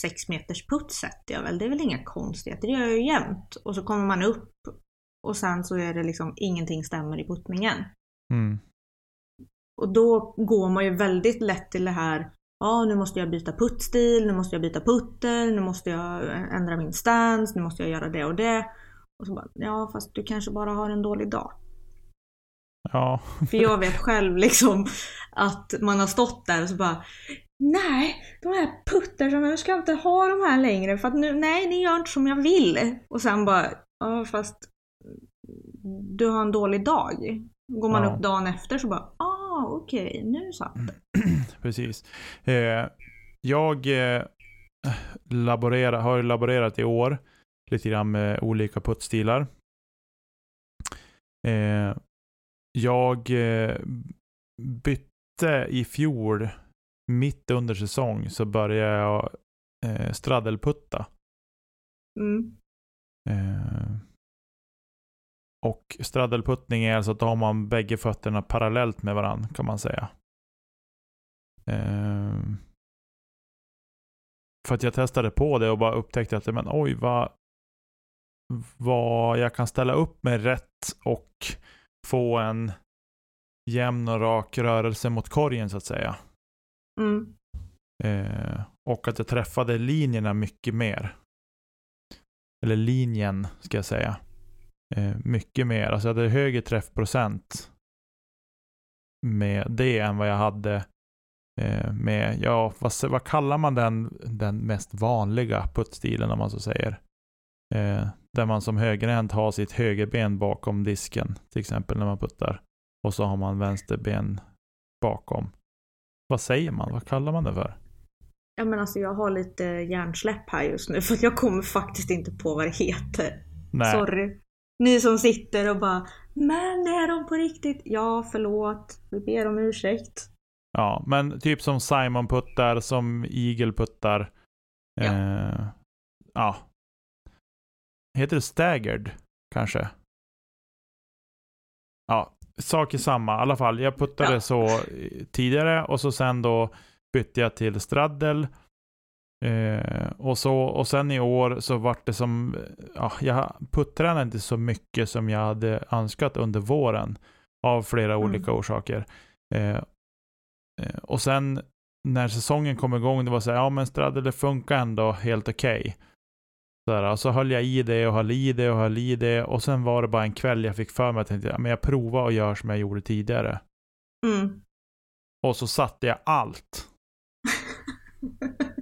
B: sex meters putt sätter jag väl, det är väl inga konstigheter, det gör jag ju jämt. Och så kommer man upp och sen så är det liksom ingenting stämmer i puttningen.
C: Mm.
B: Och då går man ju väldigt lätt till det här, ja nu måste jag byta puttstil, nu måste jag byta putter, nu måste jag ändra min stance, nu måste jag göra det och det. Och så bara, ja fast du kanske bara har en dålig dag.
C: Ja,
B: För jag vet själv liksom att man har stått där och så bara Nej, de här puttarna, jag ska inte ha de här längre för att nu, nej ni gör inte som jag vill. Och sen bara, ja fast du har en dålig dag. Går man
C: Ja.
B: upp dagen efter så bara, ah okej, nu satt det. (clears throat)
C: precis. Eh, jag eh, laborerar, har laborerat i år lite grann med olika puttstilar. Eh, jag eh, bytte i fjol, mitt under säsong, så började jag eh, straddleputta.
B: Mm.
C: Eh, och straddleputtning är alltså att då har man bägge fötterna parallellt med varandra kan man säga. Eh, för att jag testade på det och bara upptäckte att men oj vad, vad jag kan ställa upp med rätt och få en jämn och rak rörelse mot korgen så att säga.
B: Mm.
C: Eh, och att jag träffade linjerna mycket mer. Eller linjen ska jag säga. Eh, mycket mer. Alltså jag hade högre träffprocent med det än vad jag hade eh, med, ja vad, vad kallar man den, den mest vanliga puttstilen om man så säger. Eh, där man som högerhänt har sitt högerben bakom disken till exempel när man puttar. Och så har man vänsterben bakom. Vad säger man? Vad kallar man det för?
B: Ja men alltså jag har lite hjärnsläpp här just nu för jag kommer faktiskt inte på vad det heter.
C: Nej.
B: Sorry. Ni som sitter och bara Men är de på riktigt? Ja förlåt. Vi ber om ursäkt.
C: Ja, men typ som Simon puttar, som Eagle puttar.
B: Ja.
C: Eh, ja. Heter det staggered kanske? Ja, sak är samma. I alla fall, jag puttade
B: Ja.
C: så tidigare och så sen då bytte jag till straddel. Eh, och, så, och sen i år så vart det som, ja, jag puttrade inte så mycket som jag hade önskat under våren. Av flera
B: Mm.
C: olika orsaker. Eh, eh, och sen när säsongen kom igång, det var så här, ja men straddel det funkar ändå helt okej. Så, här, och så höll jag i det och höll i det och höll i det. Och sen var det bara en kväll jag fick för mig att tänkte, ja, men jag provar och gör som jag gjorde tidigare.
B: Mm.
C: Och så satte jag allt. (laughs)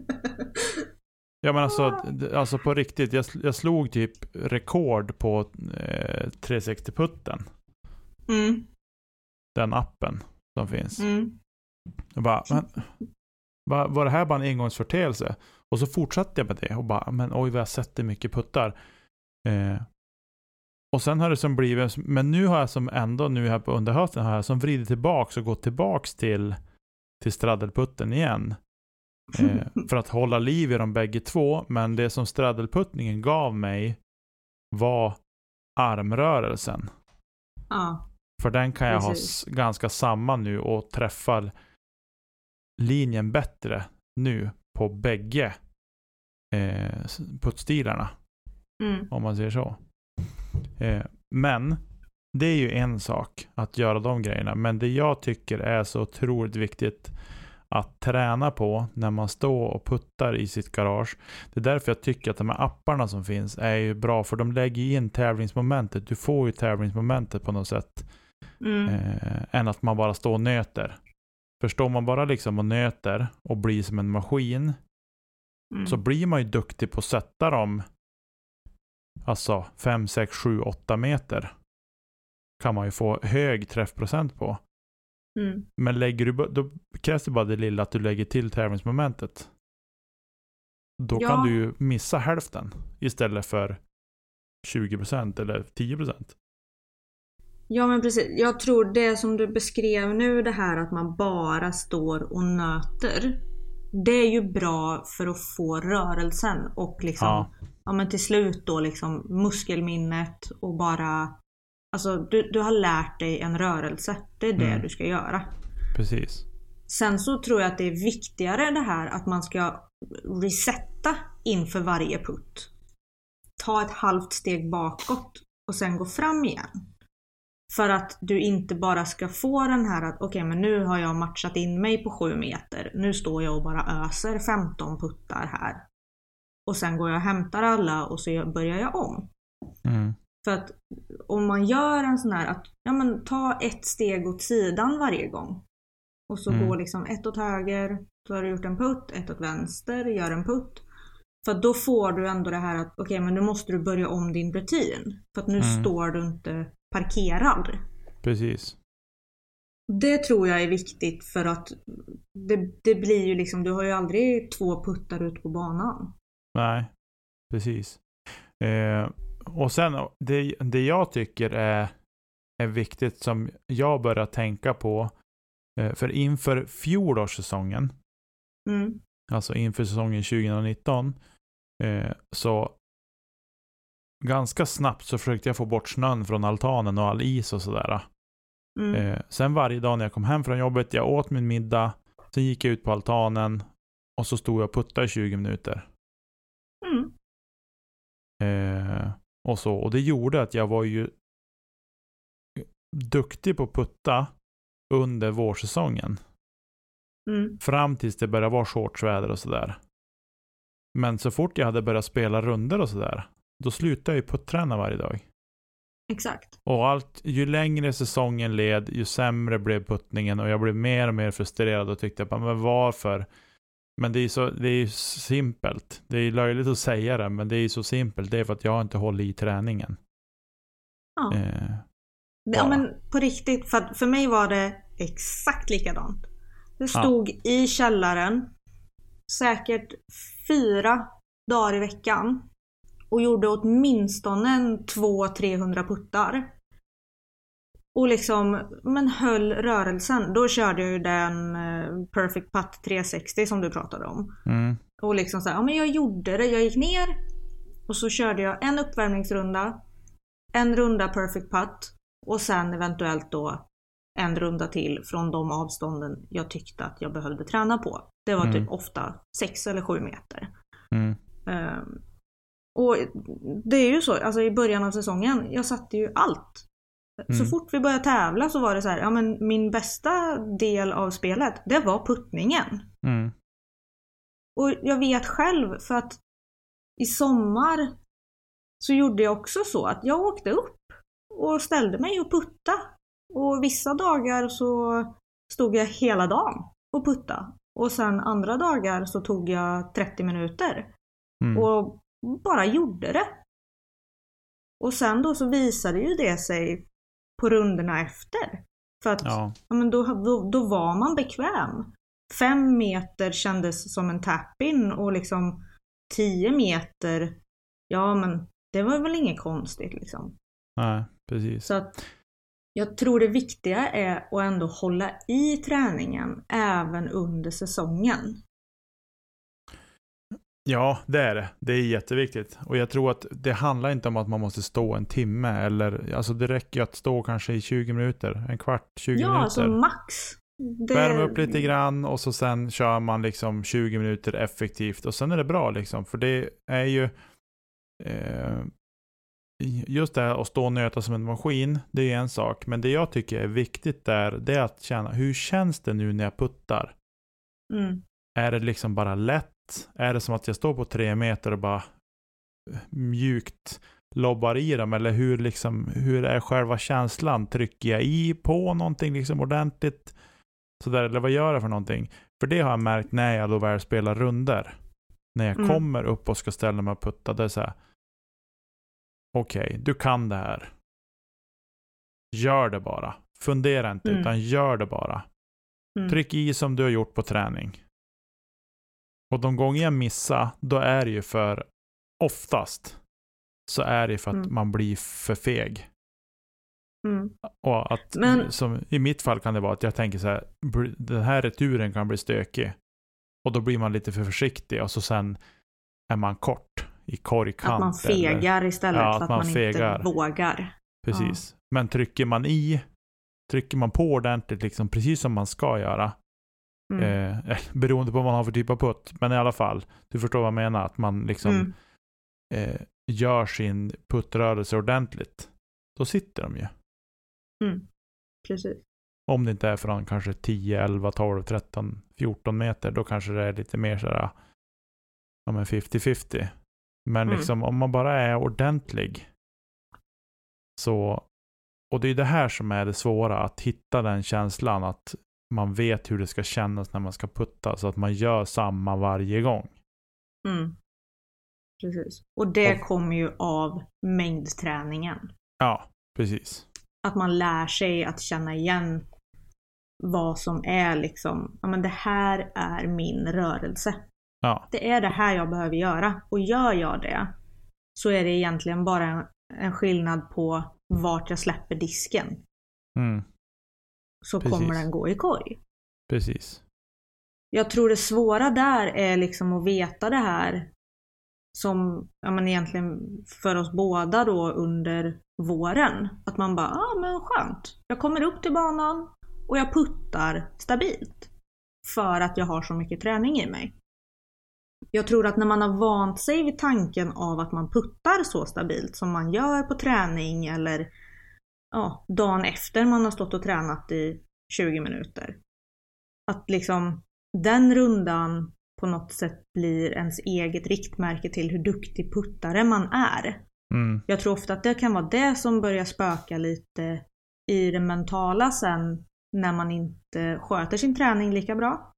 C: Ja men alltså, alltså på riktigt, jag, jag slog typ rekord på eh, 360-putten.
B: Mm.
C: Den appen som finns.
B: Mm.
C: Jag bara, men, var, var det här bara en engångsförteelse? Och så fortsatte jag med det och bara, men oj vad jag sätter mycket puttar. Eh, och sen har det som blivit, men nu har jag som ändå nu här på under hösten har jag som vridit tillbaks och gått tillbaks till, till straddelputten igen. Eh, (laughs) för att hålla liv i dem bägge två. Men det som straddelputtningen gav mig var armrörelsen.
B: Ja.
C: För den kan jag ha
B: Precis.
C: s- ganska samma nu och träffar linjen bättre nu på bägge eh, puttstilarna.
B: Mm.
C: Om man säger så. Eh, men det är ju en sak att göra de grejerna. Men det jag tycker är så otroligt viktigt att träna på när man står och puttar i sitt garage. Det är därför jag tycker att de här apparna som finns är ju bra. För de lägger in tävlingsmomentet. Du får ju tävlingsmomentet på något sätt.
B: Mm.
C: Eh, än att man bara står och nöter. Förstår man bara liksom och nöter och blir som en maskin.
B: Mm.
C: Så blir man ju duktig på att sätta dem. Alltså 5, 6, 7, 8 meter. Kan man ju få hög träffprocent på.
B: Mm.
C: Men lägger du, då krävs det bara det lilla att du lägger till tävlingsmomentet. Då
B: Ja.
C: kan du ju missa hälften istället för 20% eller 10%.
B: Ja men precis. Jag tror det som du beskrev nu det här att man bara står och nöter. Det är ju bra för att få rörelsen och liksom
C: Ja.
B: ja, men till slut då liksom muskelminnet och bara Alltså du, du har lärt dig en rörelse. Det är det
C: Mm.
B: du ska göra.
C: Precis.
B: Sen så tror jag att det är viktigare det här att man ska resetta inför varje putt. Ta ett halvt steg bakåt och sen gå fram igen. För att du inte bara ska få den här att okej men nu har jag matchat in mig på 7 meter. Nu står jag och bara öser 15 puttar här. Och sen går jag och hämtar alla och så börjar jag om.
C: Mm.
B: För att om man gör en sån här att, ja men ta ett steg åt sidan varje gång. Och så
C: Mm.
B: går liksom ett åt höger, så har du gjort en putt, ett åt vänster, gör en putt. För då får du ändå det här att, okej men nu måste du börja om din rutin. För att nu
C: Mm.
B: står du inte parkerad.
C: Precis.
B: Det tror jag är viktigt för att det, det blir ju liksom, du har ju aldrig två puttar ut på banan.
C: Nej, precis. Eh, och sen det, det jag tycker är, är viktigt som jag börjar tänka på. Eh, för inför fjolårssäsongen,
B: Mm.
C: alltså inför säsongen 2019, eh, så ganska snabbt så försökte jag få bort snön från altanen och all is och sådär.
B: Mm.
C: Eh, sen varje dag när jag kom hem från jobbet, jag åt min middag, sen gick jag ut på altanen och så stod jag och puttade i 20 minuter.
B: Mm.
C: Eh, och så. Och det gjorde att jag var ju duktig på att putta under vårsäsongen.
B: Mm.
C: Fram tills det började vara shortsväder och sådär. Men så fort jag hade börjat spela runder och sådär, då slutade jag ju putträna varje dag.
B: Exakt.
C: Och allt, ju längre säsongen led, ju sämre blev puttningen och jag blev mer och mer frustrerad och tyckte bara, men varför? Men det är ju så, det är ju simpelt. Det är löjligt att säga det, men det är ju så simpelt. Det är för att jag inte håller i träningen.
B: Ja.
C: Eh,
B: Ja
C: Ja.
B: men på riktigt, för, för mig var det exakt likadant. Jag
C: Ja.
B: stod i källaren säkert fyra dagar i veckan och gjorde åtminstone en 200-300 puttar. Och liksom, men höll rörelsen. Då körde jag ju den eh, Perfect Putt 360 som du pratade om.
C: mm,
B: Och liksom så här, ja men jag gjorde det. Jag gick ner och så körde jag en uppvärmningsrunda, en runda perfect putt och sen eventuellt då en runda till från de avstånden jag tyckte att jag behövde träna på. Det var
C: Mm.
B: typ ofta 6 eller 7 meter.
C: Mm.
B: Ehm, och det är ju så, alltså i början av säsongen, jag satte ju allt. Så
C: Mm.
B: fort vi började tävla så var det så här, ja men min bästa del av spelet, det var puttningen.
C: Mm.
B: Och jag vet själv för att i sommar så gjorde jag också så att jag åkte upp och ställde mig och putta. Och vissa dagar så stod jag hela dagen och putta. Och sen andra dagar så tog jag 30 minuter
C: Mm.
B: och bara gjorde det. Och sen då så visade ju det sig på rundorna efter. För att
C: Ja.
B: ja, men då, då, då var man bekväm. Fem meter kändes som en tap-in och liksom tio meter, ja men det var väl inget konstigt liksom.
C: Nej, precis.
B: Så att jag tror det viktiga är att ändå hålla i träningen även under säsongen.
C: Ja, det är det. Det är jätteviktigt. Och jag tror att det handlar inte om att man måste stå en timme eller, alltså det räcker ju att stå kanske i 20 minuter, en kvart, 20
B: ja,
C: minuter.
B: alltså max. Det...
C: Värma upp lite grann och så sen kör man liksom 20 minuter effektivt och sen är det bra liksom. För det är ju eh, just det här att stå och nöta som en maskin, det är en sak. Men det jag tycker är viktigt där, det är att känna, hur känns det nu när jag puttar?
B: Mm.
C: Är det liksom bara lätt? Är det som att jag står på tre meter och bara mjukt lobbar i dem? Eller hur, liksom, hur är själva känslan? Trycker jag i på någonting liksom ordentligt? Sådär, eller vad gör jag för någonting? För det har jag märkt när jag då väl spelar runder. När jag
B: Mm.
C: kommer upp och ska ställa mig och putta. Det är så här. Okej, du kan det här. Gör det bara. Fundera inte,
B: Mm.
C: utan gör det bara.
B: Mm.
C: Tryck i som du har gjort på träning. Och de gånger jag missar, då är det ju för oftast så är det för att
B: Mm.
C: man blir för feg.
B: Mm.
C: Och att,
B: Men-
C: som i mitt fall kan det vara att jag tänker så här, den här returen kan bli stökig. Och då blir man lite för försiktig och så sen är man kort i korgkant.
B: Att man
C: eller-
B: fegar istället
C: Ja,
B: för
C: att man
B: man,
C: fegar.
B: inte vågar.
C: Precis. Men trycker man i, trycker man på ordentligt, liksom precis som man ska göra,
B: Mm.
C: Eh, (laughs) beroende på vad man har för typ av putt. Men i alla fall, du förstår vad jag menar. Att man liksom
B: Mm.
C: eh, gör sin puttrörelse ordentligt. Då sitter de ju.
B: Mm. Precis.
C: Om det inte är från kanske 10, 11, 12, 13, 14 meter. Då kanske det är lite mer sådär, ja men 50-50. Men
B: Mm.
C: liksom om man bara är ordentlig. Så, och det är det här som är det svåra. Att hitta den känslan att man vet hur det ska kännas när man ska putta. Så att man gör samma varje gång.
B: Mm. Precis. Och det
C: Och-
B: kommer ju av mängdträningen.
C: Ja, precis.
B: Att man lär sig att känna igen vad som är liksom, ja men det här är min rörelse.
C: Ja,
B: Det är det här jag behöver göra. Och gör jag det så är det egentligen bara en, en skillnad på vart jag släpper disken.
C: mm,
B: Så
C: Precis.
B: kommer den gå i korg.
C: precis.
B: Jag tror det svåra där är liksom att veta det här som, ja men egentligen för oss båda då under våren. Att man bara, ja ah, men skönt. Jag kommer upp till banan och jag puttar stabilt. För att jag har så mycket träning i mig. Jag tror att när man har vant sig vid tanken av att man puttar så stabilt som man gör på träning eller ja, dagen efter man har stått och tränat i 20 minuter. Att liksom den rundan på något sätt blir ens eget riktmärke till hur duktig puttare man är.
C: Mm,
B: Jag tror ofta att det kan vara det som börjar spöka lite i det mentala sen när man inte sköter sin träning lika bra.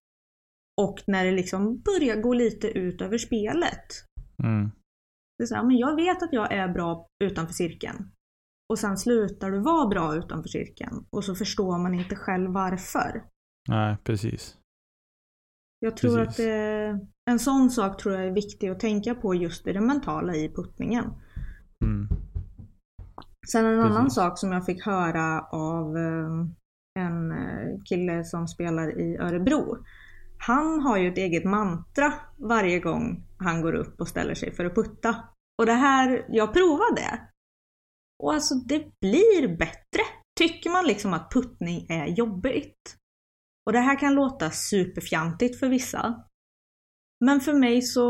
B: Och när det liksom börjar gå lite ut över spelet.
C: mm,
B: Det är så här, men jag vet att jag är bra utanför cirkeln. Och sen slutar du vara bra utanför cirkeln. Och så förstår man inte själv varför.
C: nej, precis.
B: Jag tror
C: Precis.
B: att det, en sån sak tror jag är viktig att tänka på just i det mentala i puttningen.
C: Mm,
B: Sen en annan
C: Precis.
B: sak som jag fick höra av eh, en eh, kille som spelar i Örebro. Han har ju ett eget mantra varje gång han går upp och ställer sig för att putta. Och det här, jag provade det. Och alltså det blir bättre. Tycker man liksom att puttning är jobbigt. Och det här kan låta superfjantigt för vissa. Men för mig så,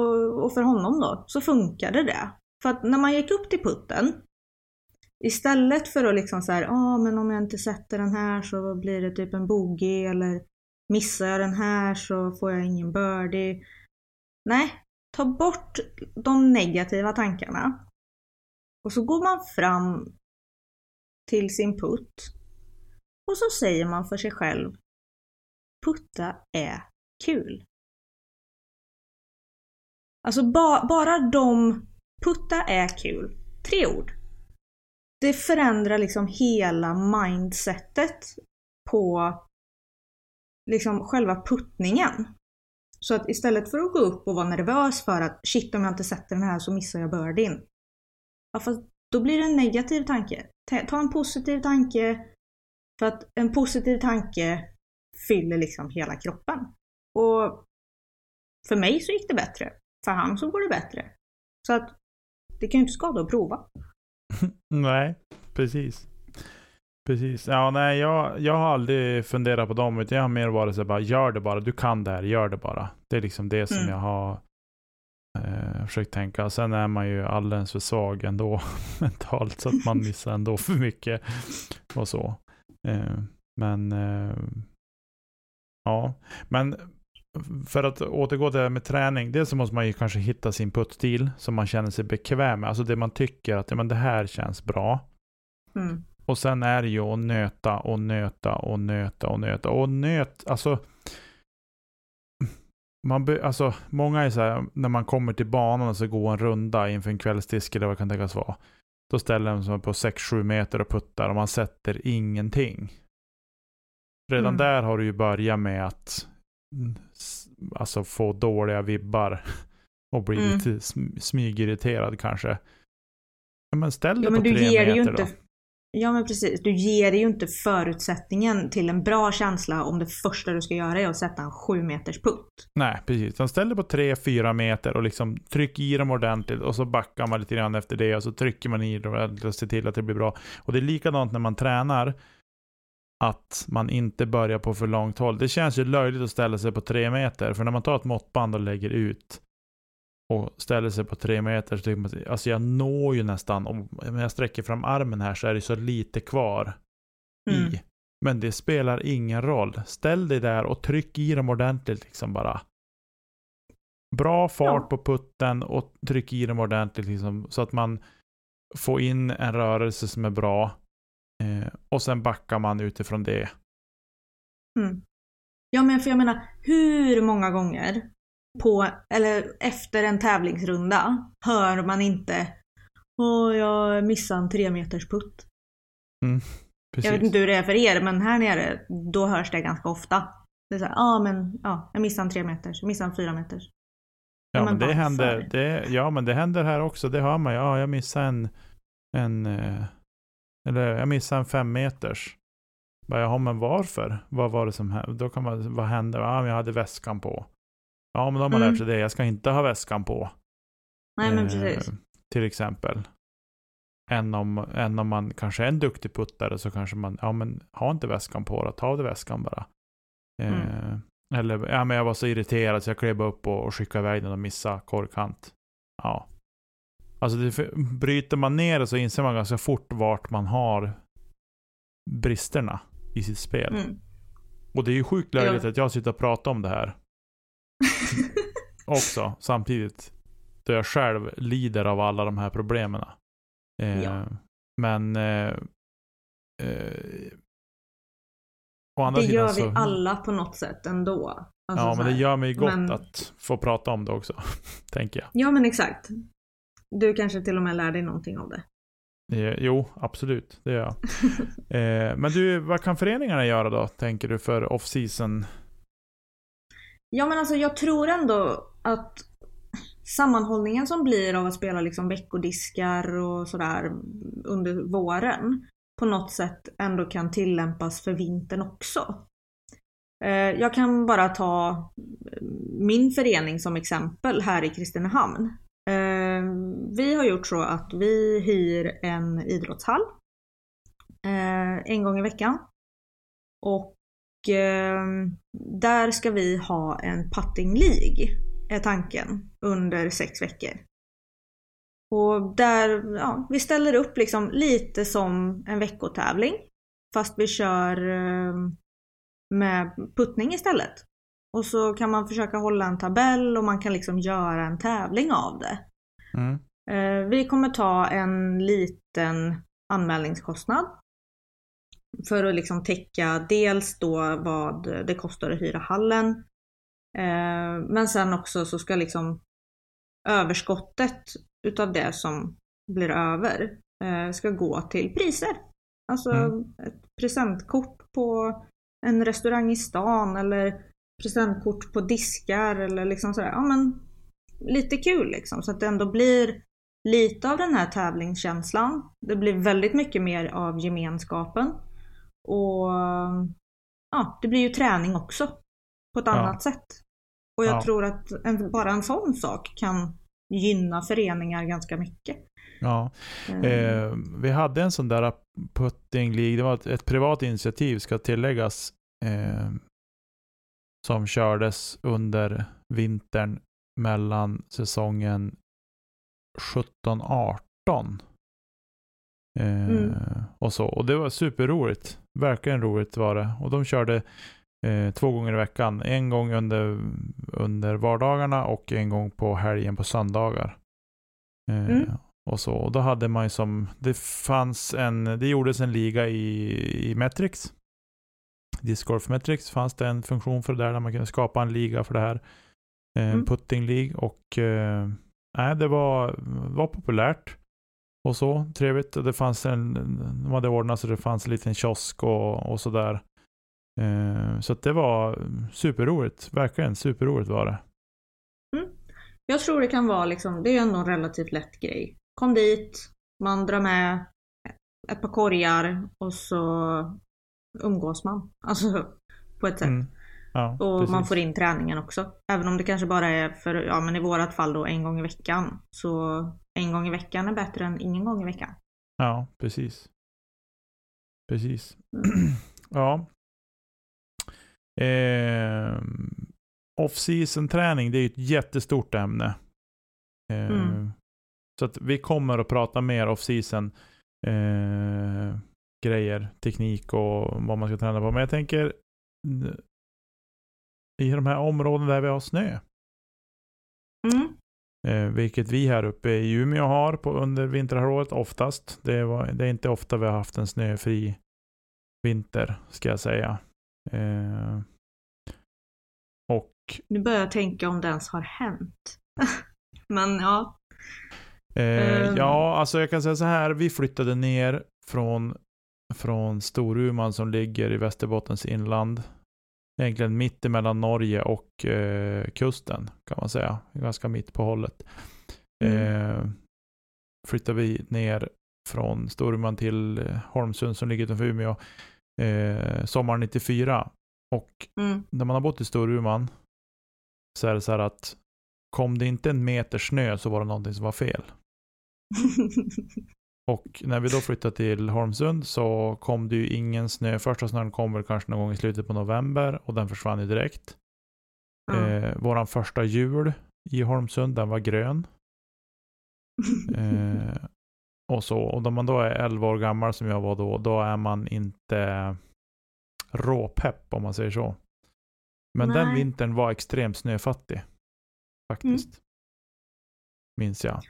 B: och för honom då, så funkade det. För att när man gick upp till putten, istället för att liksom såhär, ja ah, men om jag inte sätter den här så blir det typ en bogey eller missar jag den här så får jag ingen birdie. Nej, ta bort de negativa tankarna. Och så går man fram till sin putt och så säger man för sig själv Putta är kul. Alltså ba bara de Putta är kul. Tre ord. Det förändrar liksom hela mindsetet på liksom själva puttningen. Så att istället för att gå upp och vara nervös för att shit om jag inte sätter den här så missar jag birdien. Ja fast då blir det en negativ tanke. Ta en positiv tanke. För att en positiv tanke fyller liksom hela kroppen. Och för mig så gick det bättre. För han så går det bättre. Så att det kan ju inte skada att prova. (laughs)
C: nej, precis. Precis. Ja, nej, jag, jag har aldrig funderat på dem, utan jag har mer varit så bara, gör det bara, du kan det här, gör det bara. Det är liksom det som mm. jag har eh, försökt tänka. Sen är man ju alldeles för svag ändå (laughs) mentalt, så att man (laughs) missar ändå för mycket och så. Eh, men eh, ja, men för att återgå till det här med träning, dels så måste man ju kanske hitta sin puttstil som man känner sig bekväm med. Alltså det man tycker att ja, men det här känns bra. Mm. Och sen är det ju att nöta och nöta och nöta och nöta. Och nöt, alltså. Man be, alltså många är så här, när man kommer till banan och så går en runda inför en kvällsdisk eller vad det kan tänkas vara. Då ställer man sig på 6-7 meter och puttar och man sätter ingenting. Redan mm. där har du ju börjat med att alltså få dåliga vibbar (laughs) och bli mm. lite smygirriterad kanske. Men ställ det ja, på tre meter inte, då.
B: Ja men precis. Du ger ju inte förutsättningen till en bra känsla om det första du ska göra är att sätta en sju meters putt.
C: Nej precis. Man ställer på tre, fyra meter och liksom tryck i dem ordentligt och så backar man lite grann efter det och så trycker man i dem ordentligt och ser till att det blir bra. Och det är likadant när man tränar att man inte börjar på för långt håll. Det känns ju löjligt att ställa sig på tre meter, för när man tar ett måttband och lägger ut och ställer sig på tre meter så tycker man, alltså jag når ju nästan, om jag sträcker fram armen här så är det så lite kvar mm. i. Men det spelar ingen roll. Ställ dig där och tryck i dem ordentligt liksom bara. Bra fart ja. på putten och tryck i dem ordentligt liksom, så att man får in en rörelse som är bra. Eh, och sen backar man utifrån det.
B: Mm. Ja men för jag menar, hur många gånger på, eller efter en tävlingsrunda hör man inte Åh, jag missade en tre meters putt. Mm, jag vet inte hur det är för er, men här nere, då hörs det ganska ofta. Det är såhär, ja ah, men ja, jag missade en tre meters, jag missade en fyra meters.
C: Ja, men, men det händer, det, ja men det händer här också, det hör man Ja, jag missade en, en eh, eller jag missade en fem meters. Bara, jaha, men varför? Vad var det som hände? Då kan man, vad hände? Ja, jag hade väskan på. Ja, men då har man mm. lärt sig det. Jag ska inte ha väskan på.
B: Nej, men precis. Eh,
C: till exempel. Än om, än om man kanske är en duktig puttare så kanske man, ja men ha inte väskan på då, ta av dig väskan bara. Mm. Eh, eller, ja men jag var så irriterad så jag klev upp och, och skickade iväg den och missade korkant. Ja. Alltså det, bryter man ner det så inser man ganska fort vart man har bristerna i sitt spel. Mm. Och det är ju sjukt löjligt ja. att jag sitter och pratar om det här. (laughs) också, samtidigt. Då jag själv lider av alla de här problemen. Eh, ja. Men... Eh, eh,
B: det gör vi så, alla på något sätt ändå.
C: Alltså ja, men det gör mig gott men... att få prata om det också. (laughs) tänker jag.
B: Ja, men exakt. Du kanske till och med lär dig någonting av det.
C: Eh, jo, absolut. Det gör jag. (laughs) eh, men du, vad kan föreningarna göra då, tänker du, för off-season?
B: Ja, men alltså jag tror ändå att sammanhållningen som blir av att spela liksom veckodiskar och sådär under våren på något sätt ändå kan tillämpas för vintern också. Eh, jag kan bara ta eh, min förening som exempel här i Kristinehamn. Eh, vi har gjort så att vi hyr en idrottshall en gång i veckan. Och där ska vi ha en putting League, är tanken, under sex veckor. Och där, ja, vi ställer upp liksom lite som en veckotävling. Fast vi kör eh, med puttning istället. Och så kan man försöka hålla en tabell och man kan liksom göra en tävling av det.
C: Mm.
B: Eh, vi kommer ta en liten anmälningskostnad. För att liksom täcka dels då vad det kostar att hyra hallen. Eh, men sen också så ska liksom överskottet utav det som blir över eh, ska gå till priser. Alltså
C: Mm.
B: ett presentkort på en restaurang i stan eller presentkort på diskar eller liksom sådär. Ja men lite kul liksom så att det ändå blir lite av den här tävlingskänslan. Det blir väldigt mycket mer av gemenskapen. Och ja, det blir ju träning också. På ett
C: Ja.
B: annat sätt. Och jag
C: Ja.
B: tror att en, bara en sån sak kan gynna föreningar ganska mycket.
C: Ja.
B: Eh,
C: Eh, vi hade en sån där putting League, det var ett, ett privat initiativ ska tilläggas, eh, som kördes under vintern mellan säsongen 17-18. Eh,
B: Mm.
C: Och så. Och det var superroligt. Verkligen roligt var det. Och de körde eh, två gånger i veckan. En gång under, under vardagarna och en gång på helgen på söndagar. Eh,
B: Mm.
C: Och så. Och då hade man ju som, det fanns en, det gjordes en liga i, i Metrix. Discgolf Metrix fanns det en funktion för det där, där man kunde skapa en liga för det här. Eh, En
B: Mm.
C: putting League och eh, det var, var populärt. Och så, trevligt. Det fanns en, de hade ordnat så det fanns en liten kiosk och, och sådär. Eh, så det var superroligt. Verkligen superroligt var det.
B: Jag tror det kan vara liksom, det är ju ändå en relativt lätt grej. Kom dit, man drar med ett par korgar och så umgås man. Alltså på ett sätt.
C: Mm. Ja,
B: Och
C: precis.
B: man får in träningen också. Även om det kanske bara är för, ja men i vårat fall då en gång i veckan. Så en gång i veckan är bättre än ingen gång i veckan.
C: Ja, precis. Precis.
B: Mm. (clears throat)
C: ja. Eh, Off-season träning, det är ett jättestort ämne. Eh,
B: Mm.
C: Så att vi kommer att prata mer off-season eh, grejer, teknik och vad man ska träna på. Men jag tänker i de här områdena där vi har snö,
B: Mm.
C: Eh, vilket vi här uppe i Umeå har på, under vinterhalvåret oftast. Det, var, det är inte ofta vi har haft en snöfri vinter, ska jag säga. Eh, och
B: Nu börjar jag tänka om det ens har hänt. (laughs) men ja.
C: Eh,
B: Ehm.
C: Ja, alltså jag kan säga så här. Vi flyttade ner från, från Storuman som ligger i Västerbottens inland. Egentligen mitt emellan Norge och eh, kusten kan man säga. Ganska mitt på hållet. Eh, flyttade vi ner från Storuman till eh, Holmsund som ligger utanför Umeå eh, sommaren 94. Och
B: Mm.
C: när man har bott i Storuman så är det så här att kom det inte en meter snö så var det någonting som var fel. (laughs) Och när vi då flyttade till Holmsund så kom det ju ingen snö. Första snön kom väl kanske någon gång i slutet på november och den försvann ju direkt.
B: Ja.
C: Eh, våran första jul i Holmsund, den var grön. (laughs) Eh, och så. Och när man då är 11 år gammal som jag var då, då är man inte råpepp om man säger så. Men den
B: Nej.
C: vintern var extremt snöfattig. Faktiskt. Minns jag.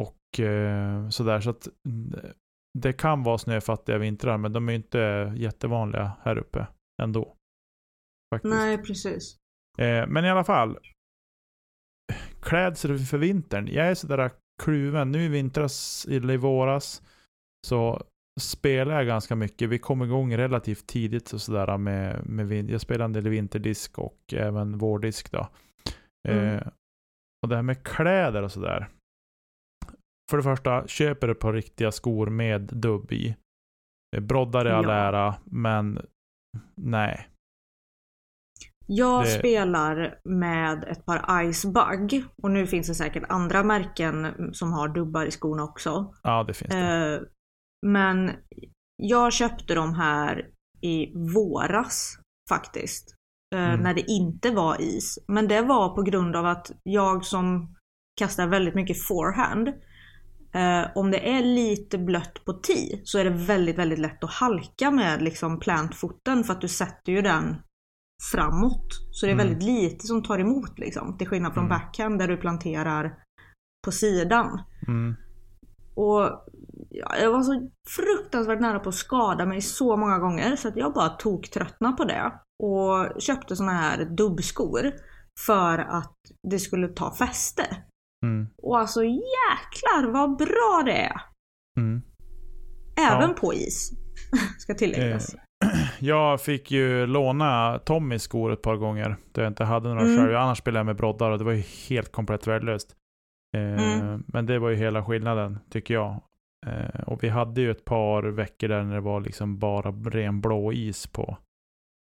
C: Och eh, sådär. Så att mm, det kan vara snöfattiga vintrar, men de är inte jättevanliga här uppe ändå. Faktiskt.
B: Nej, precis.
C: Eh, men i alla fall. Klädsel för vintern. Jag är sådär kluven. Nu i vintras, eller i våras, så spelar jag ganska mycket. Vi kom igång relativt tidigt och sådär med, med Jag spelar en del vinterdisk och även vårdisk då.
B: Mm.
C: Eh, och det här med kläder och sådär. För det första, köper ett par riktiga skor med dubb i. Eh, Broddar i all
B: Ja.
C: ära, men nej.
B: Jag
C: Det-
B: spelar med ett par Icebug och nu finns det säkert andra märken som har dubbar i skorna också.
C: Ja, det finns det.
B: Eh, men jag köpte de här i våras faktiskt. Eh,
C: Mm.
B: När det inte var is. Men det var på grund av att jag som kastar väldigt mycket forehand. Eh, om det är lite blött på tee så är det väldigt, väldigt lätt att halka med liksom plantfoten för att du sätter ju den framåt. Så det är
C: Mm.
B: väldigt lite som tar emot liksom. Till skillnad från
C: Mm.
B: backhand där du planterar på sidan.
C: Mm.
B: Och ja, jag var så fruktansvärt nära på att skada mig så många gånger så att jag bara tog tröttna på det. Och köpte såna här dubbskor för att det skulle ta fäste.
C: Mm.
B: Och alltså jäklar vad bra det är!
C: Mm.
B: Även
C: Ja.
B: på is. (laughs) Ska tilläggas. (clears throat)
C: Jag fick ju låna Tommys skor ett par gånger. Då jag inte hade några
B: Mm.
C: själv. Annars spelade jag med broddar och det var ju helt komplett värdelöst. Eh,
B: Mm.
C: Men det var ju hela skillnaden, tycker jag. Eh, och vi hade ju ett par veckor där när det var liksom bara ren blå is på,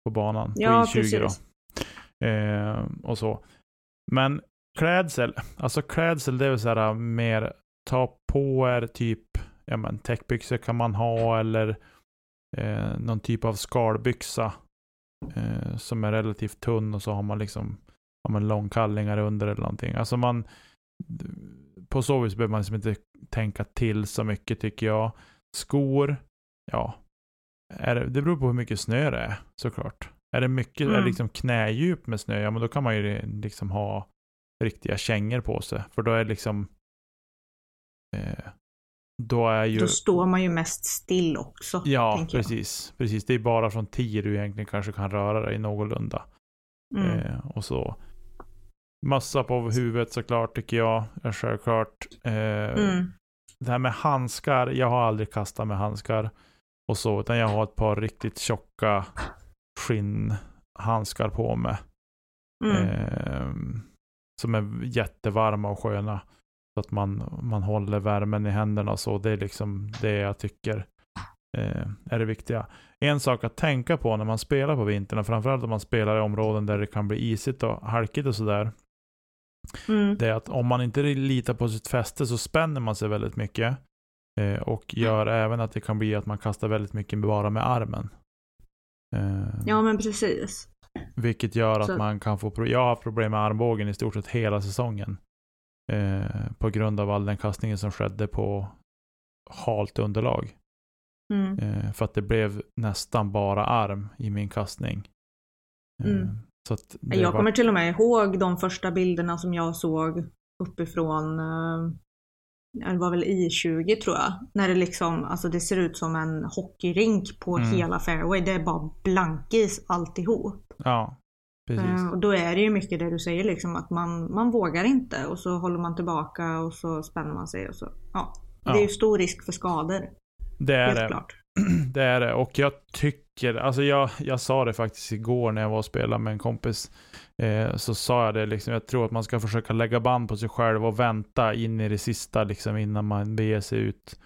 C: på banan.
B: Ja,
C: på I20
B: precis.
C: då. Eh, och så. Men klädsel, alltså klädsel det är väl så här mer ta på er typ, ja men täckbyxor kan man ha eller eh, någon typ av skalbyxa eh, som är relativt tunn och så har man liksom ja, men långkallingar under eller någonting. Alltså man på så vis behöver man liksom inte tänka till så mycket tycker jag. Skor, ja. Är det, beror på hur mycket snö det är såklart. Är det mycket, är det
B: Mm.
C: liksom knädjup med snö, ja men då kan man ju liksom ha riktiga kängor på sig. För då är det liksom eh, då är ju
B: Då står man ju mest still också.
C: Ja, precis. precis. Det är bara från 10 du egentligen kanske kan röra dig någorlunda.
B: Mm.
C: Eh, och så. Mössa på huvudet såklart tycker jag är självklart. Eh,
B: Mm.
C: Det här med handskar, jag har aldrig kastat med handskar och så, utan jag har ett par riktigt tjocka skinnhandskar på mig.
B: Mm.
C: Eh, som är jättevarma och sköna. Så att man, man håller värmen i händerna och så. Det är liksom det jag tycker eh, är det viktiga. En sak att tänka på när man spelar på vintern, och framförallt om man spelar i områden där det kan bli isigt och halkigt och sådär.
B: Mm.
C: Det är att om man inte litar på sitt fäste så spänner man sig väldigt mycket. Eh, och gör även att det kan bli att man kastar väldigt mycket bara med armen. Eh,
B: Ja men precis.
C: Vilket gör att
B: Så-
C: man kan få Jag har haft problem med armbågen i stort sett hela säsongen. Eh, på grund av all den kastningen som skedde på halt underlag.
B: Mm.
C: Eh, för att det blev nästan bara arm i min kastning. Eh,
B: Mm.
C: så
B: Jag
C: var-
B: kommer till och med ihåg de första bilderna som jag såg uppifrån eh, det var väl I20 tror jag. När det liksom, alltså det ser ut som en hockeyrink på
C: Mm.
B: hela fairway. Det är bara blankis alltihop.
C: Ja, precis.
B: Eh, och då är det ju mycket det du säger liksom att man, man vågar inte och så håller man tillbaka och så spänner man sig och så. Ja. Det är
C: Ja.
B: ju stor risk för skador.
C: det är
B: Helt
C: det.
B: klart. (clears throat)
C: Det är det. Och jag tycker, alltså jag, jag sa det faktiskt igår när jag var och spelade med en kompis. Eh, så sa jag det liksom, jag tror att man ska försöka lägga band på sig själv och vänta in i det sista liksom innan man beger sig ut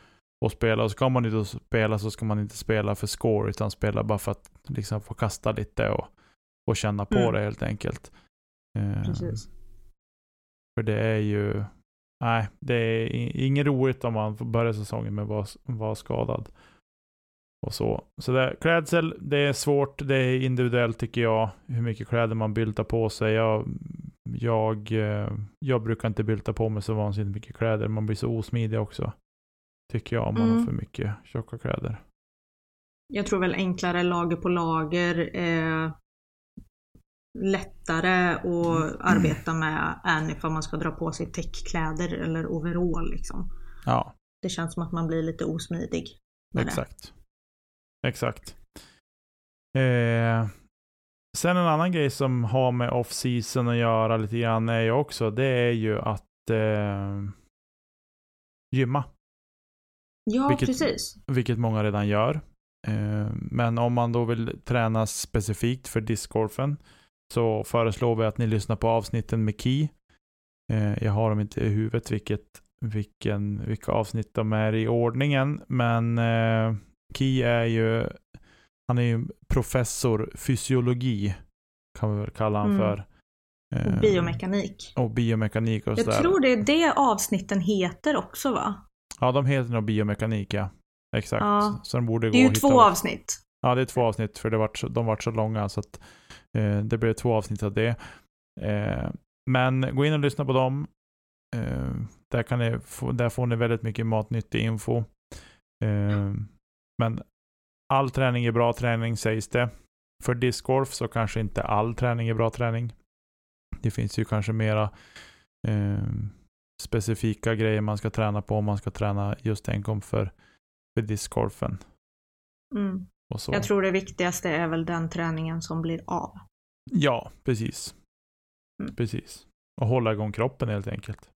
C: och spela. Och ska man ut och spela så ska man inte spela för score utan spela bara för att liksom få kasta lite och, och känna på
B: Mm.
C: det helt enkelt. Eh,
B: Precis.
C: för det är ju, nej, det är inget roligt om man får börja säsongen med att vara, vara skadad. Och så. Så det, klädsel, det är svårt, det är individuellt tycker jag, hur mycket kläder man byltar på sig. Jag, jag, eh, jag brukar inte bylta på mig så vansinnigt mycket kläder, man blir så osmidig också. Tycker jag om man
B: Mm.
C: har för mycket tjocka kläder.
B: Jag tror väl enklare lager på lager är lättare att arbeta med än ifall man ska dra på sig täckkläder eller overall liksom.
C: Ja,
B: Det känns som att man blir lite osmidig. med det.
C: exakt. Exakt. Eh, sen en annan grej som har med off-season att göra lite grann är ju också, det är ju att eh, gymma.
B: Ja,
C: Vilket-
B: precis.
C: vilket många redan gör. Eh, Men om man då vill träna specifikt för discgolfen så föreslår vi att ni lyssnar på avsnitten med Key. Eh, Jag har dem inte i huvudet vilket, vilken, vilka avsnitt de är i ordningen, men eh, Key är ju, han är ju professor fysiologi kan vi väl kalla han
B: Mm.
C: för.
B: Och
C: Eh,
B: biomekanik.
C: Och biomekanik och
B: Jag
C: sådär.
B: tror det är det avsnitten heter också va?
C: Ja, de heter nog biomekanik ja. Exakt.
B: Ja.
C: Så de borde
B: Det är ju två avsnitt.
C: Ja, det är två avsnitt för det vart, så- de vart så långa så att Eh, det blev två avsnitt av det. Eh, men gå in och lyssna på dem. Eh, där, kan ni få, där får ni väldigt mycket matnyttig info. Eh, men all träning är bra träning sägs det. För discgolf så kanske inte all träning är bra träning. Det finns ju kanske mera eh, specifika grejer man ska träna på om man ska träna just enkom för, för discgolfen.
B: Mm. Jag tror det viktigaste är väl den träningen som blir av.
C: Ja, precis.
B: Mm.
C: Precis. Och hålla igång kroppen helt enkelt.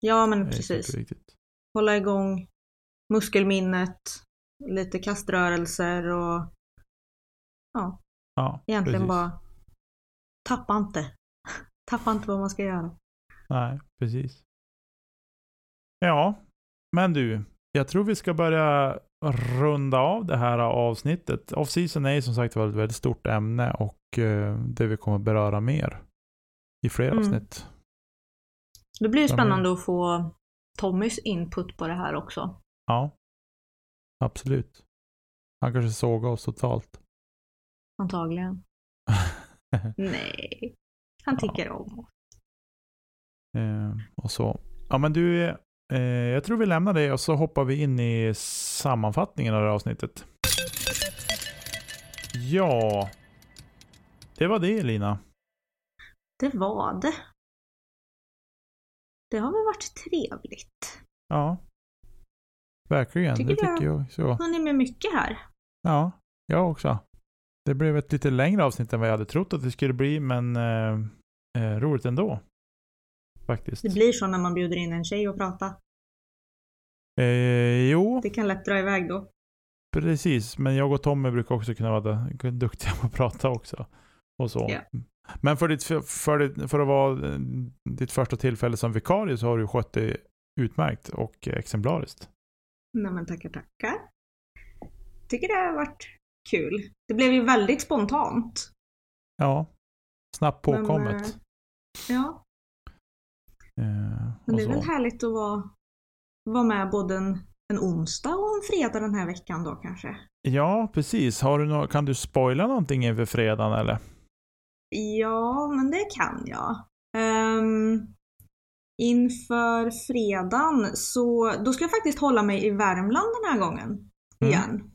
B: Ja men precis. Hålla igång muskelminnet, lite kaströrelser och ja,
C: Ja,
B: egentligen
C: precis.
B: bara tappa inte. (laughs) Tappa inte vad man ska göra.
C: Nej, precis. Ja, men du. Jag tror vi ska börja runda av det här avsnittet. Off-season är som sagt ett väldigt stort ämne och eh, det vi kommer beröra mer i fler
B: Mm.
C: avsnitt.
B: Det blir ju
C: Ja,
B: spännande att få Tommys input på det här också.
C: Ja, absolut. Han kanske sågar oss totalt.
B: Antagligen. (laughs) Nej. Han
C: Ja.
B: tycker om oss.
C: Eh, och så. Ja men du, jag tror vi lämnar det och så hoppar vi in i sammanfattningen av det här avsnittet. Ja, det var det Lina.
B: Det var det. Det har väl varit trevligt.
C: Ja, verkligen.
B: Tycker
C: det
B: jag.
C: tycker jag så.
B: Har ni med mycket här?
C: Ja, jag också. Det blev ett lite längre avsnitt än vad jag hade trott att det skulle bli, men eh, eh, roligt ändå. Faktiskt.
B: Det blir så när man bjuder in en tjej och prata.
C: Eh, jo,
B: Det kan lätt dra iväg då.
C: Precis, men jag och Tommy brukar också kunna vara (laughs) duktiga på att prata också. Och så.
B: Ja.
C: Men för, ditt, för, ditt, för att vara eh, ditt första tillfälle som vikarie så har du skött det utmärkt och exemplariskt.
B: Nej men tackar tackar. Tycker det har varit kul. Det blev ju väldigt spontant.
C: Ja, snabbt
B: Men,
C: påkommet.
B: eh, Ja, men
C: och
B: det är väl härligt att vara, vara med både en, en onsdag och en fredag den här veckan då kanske.
C: Ja, precis. Har du nå- kan du spoila någonting inför fredagen eller?
B: Ja, men det kan jag. Ehm, inför fredagen så, då ska jag faktiskt hålla mig i Värmland den här gången.
C: Mm.
B: Igen.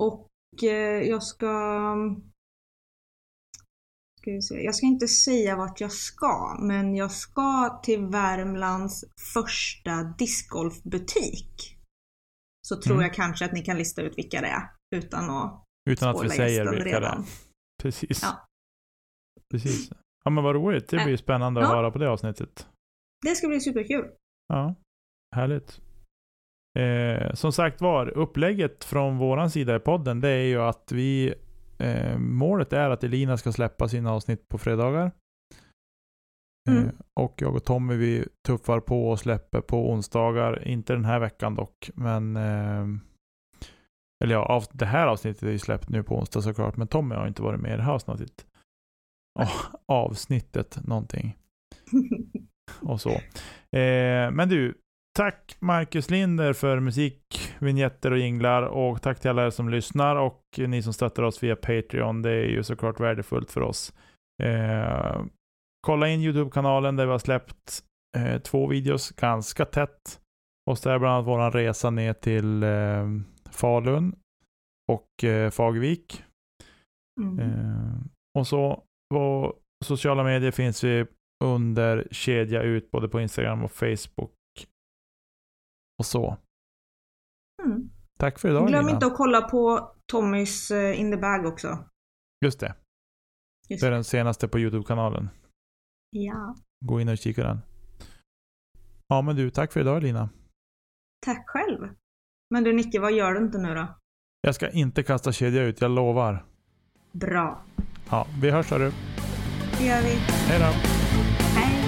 B: Och eh, jag ska... Ska vi se. Jag ska inte säga vart jag ska, men jag ska till Värmlands första discgolfbutik. Så tror
C: Mm.
B: jag kanske att ni kan lista ut vilka det är utan att
C: Utan att vi säger vilka det är.
B: redan.
C: Precis.
B: Ja.
C: Precis. Ja men vad roligt. Det
B: Äh,
C: blir spännande att
B: ja.
C: höra på det avsnittet.
B: Det ska bli superkul.
C: Ja, härligt. Eh, som sagt var, upplägget från våran sida i podden det är ju att vi eh, Målet är att Elina ska släppa sina avsnitt på fredagar. Eh,
B: Mm.
C: och jag och Tommy vi tuffar på och släpper på onsdagar. Inte den här veckan dock, men eh, eller ja, av, det här avsnittet är ju släppt nu på onsdag såklart, men Tommy har inte varit med i det här avsnittet. Oh, avsnittet någonting (laughs) och så. Eh, men du, tack Marcus Linder för musik, vignetter och jinglar och tack till alla er som lyssnar och ni som stöttar oss via Patreon. Det är ju såklart värdefullt för oss. Eh, kolla in YouTube-kanalen där vi har släppt eh, två videos ganska tätt. Och det är bland annat vår resa ner till eh, Falun och eh, Fagervik.
B: Mm.
C: Eh, och så på sociala medier finns vi under kedja ut både på Instagram och Facebook. Och så.
B: Mm.
C: Tack för idag
B: Glöm
C: Lina.
B: inte att kolla på Tommys eh, In the Bag också.
C: Just det.
B: Just
C: Det är den senaste på YouTube-kanalen.
B: Ja.
C: Gå in och kika den. Ja men du, tack för idag Lina.
B: Tack själv. Men du Nicke, vad gör du inte nu då?
C: Jag ska inte kasta kedja ut, jag lovar.
B: Bra.
C: Ja, vi hörs hörru.
B: Det gör vi.
C: Hej då.
B: Hej.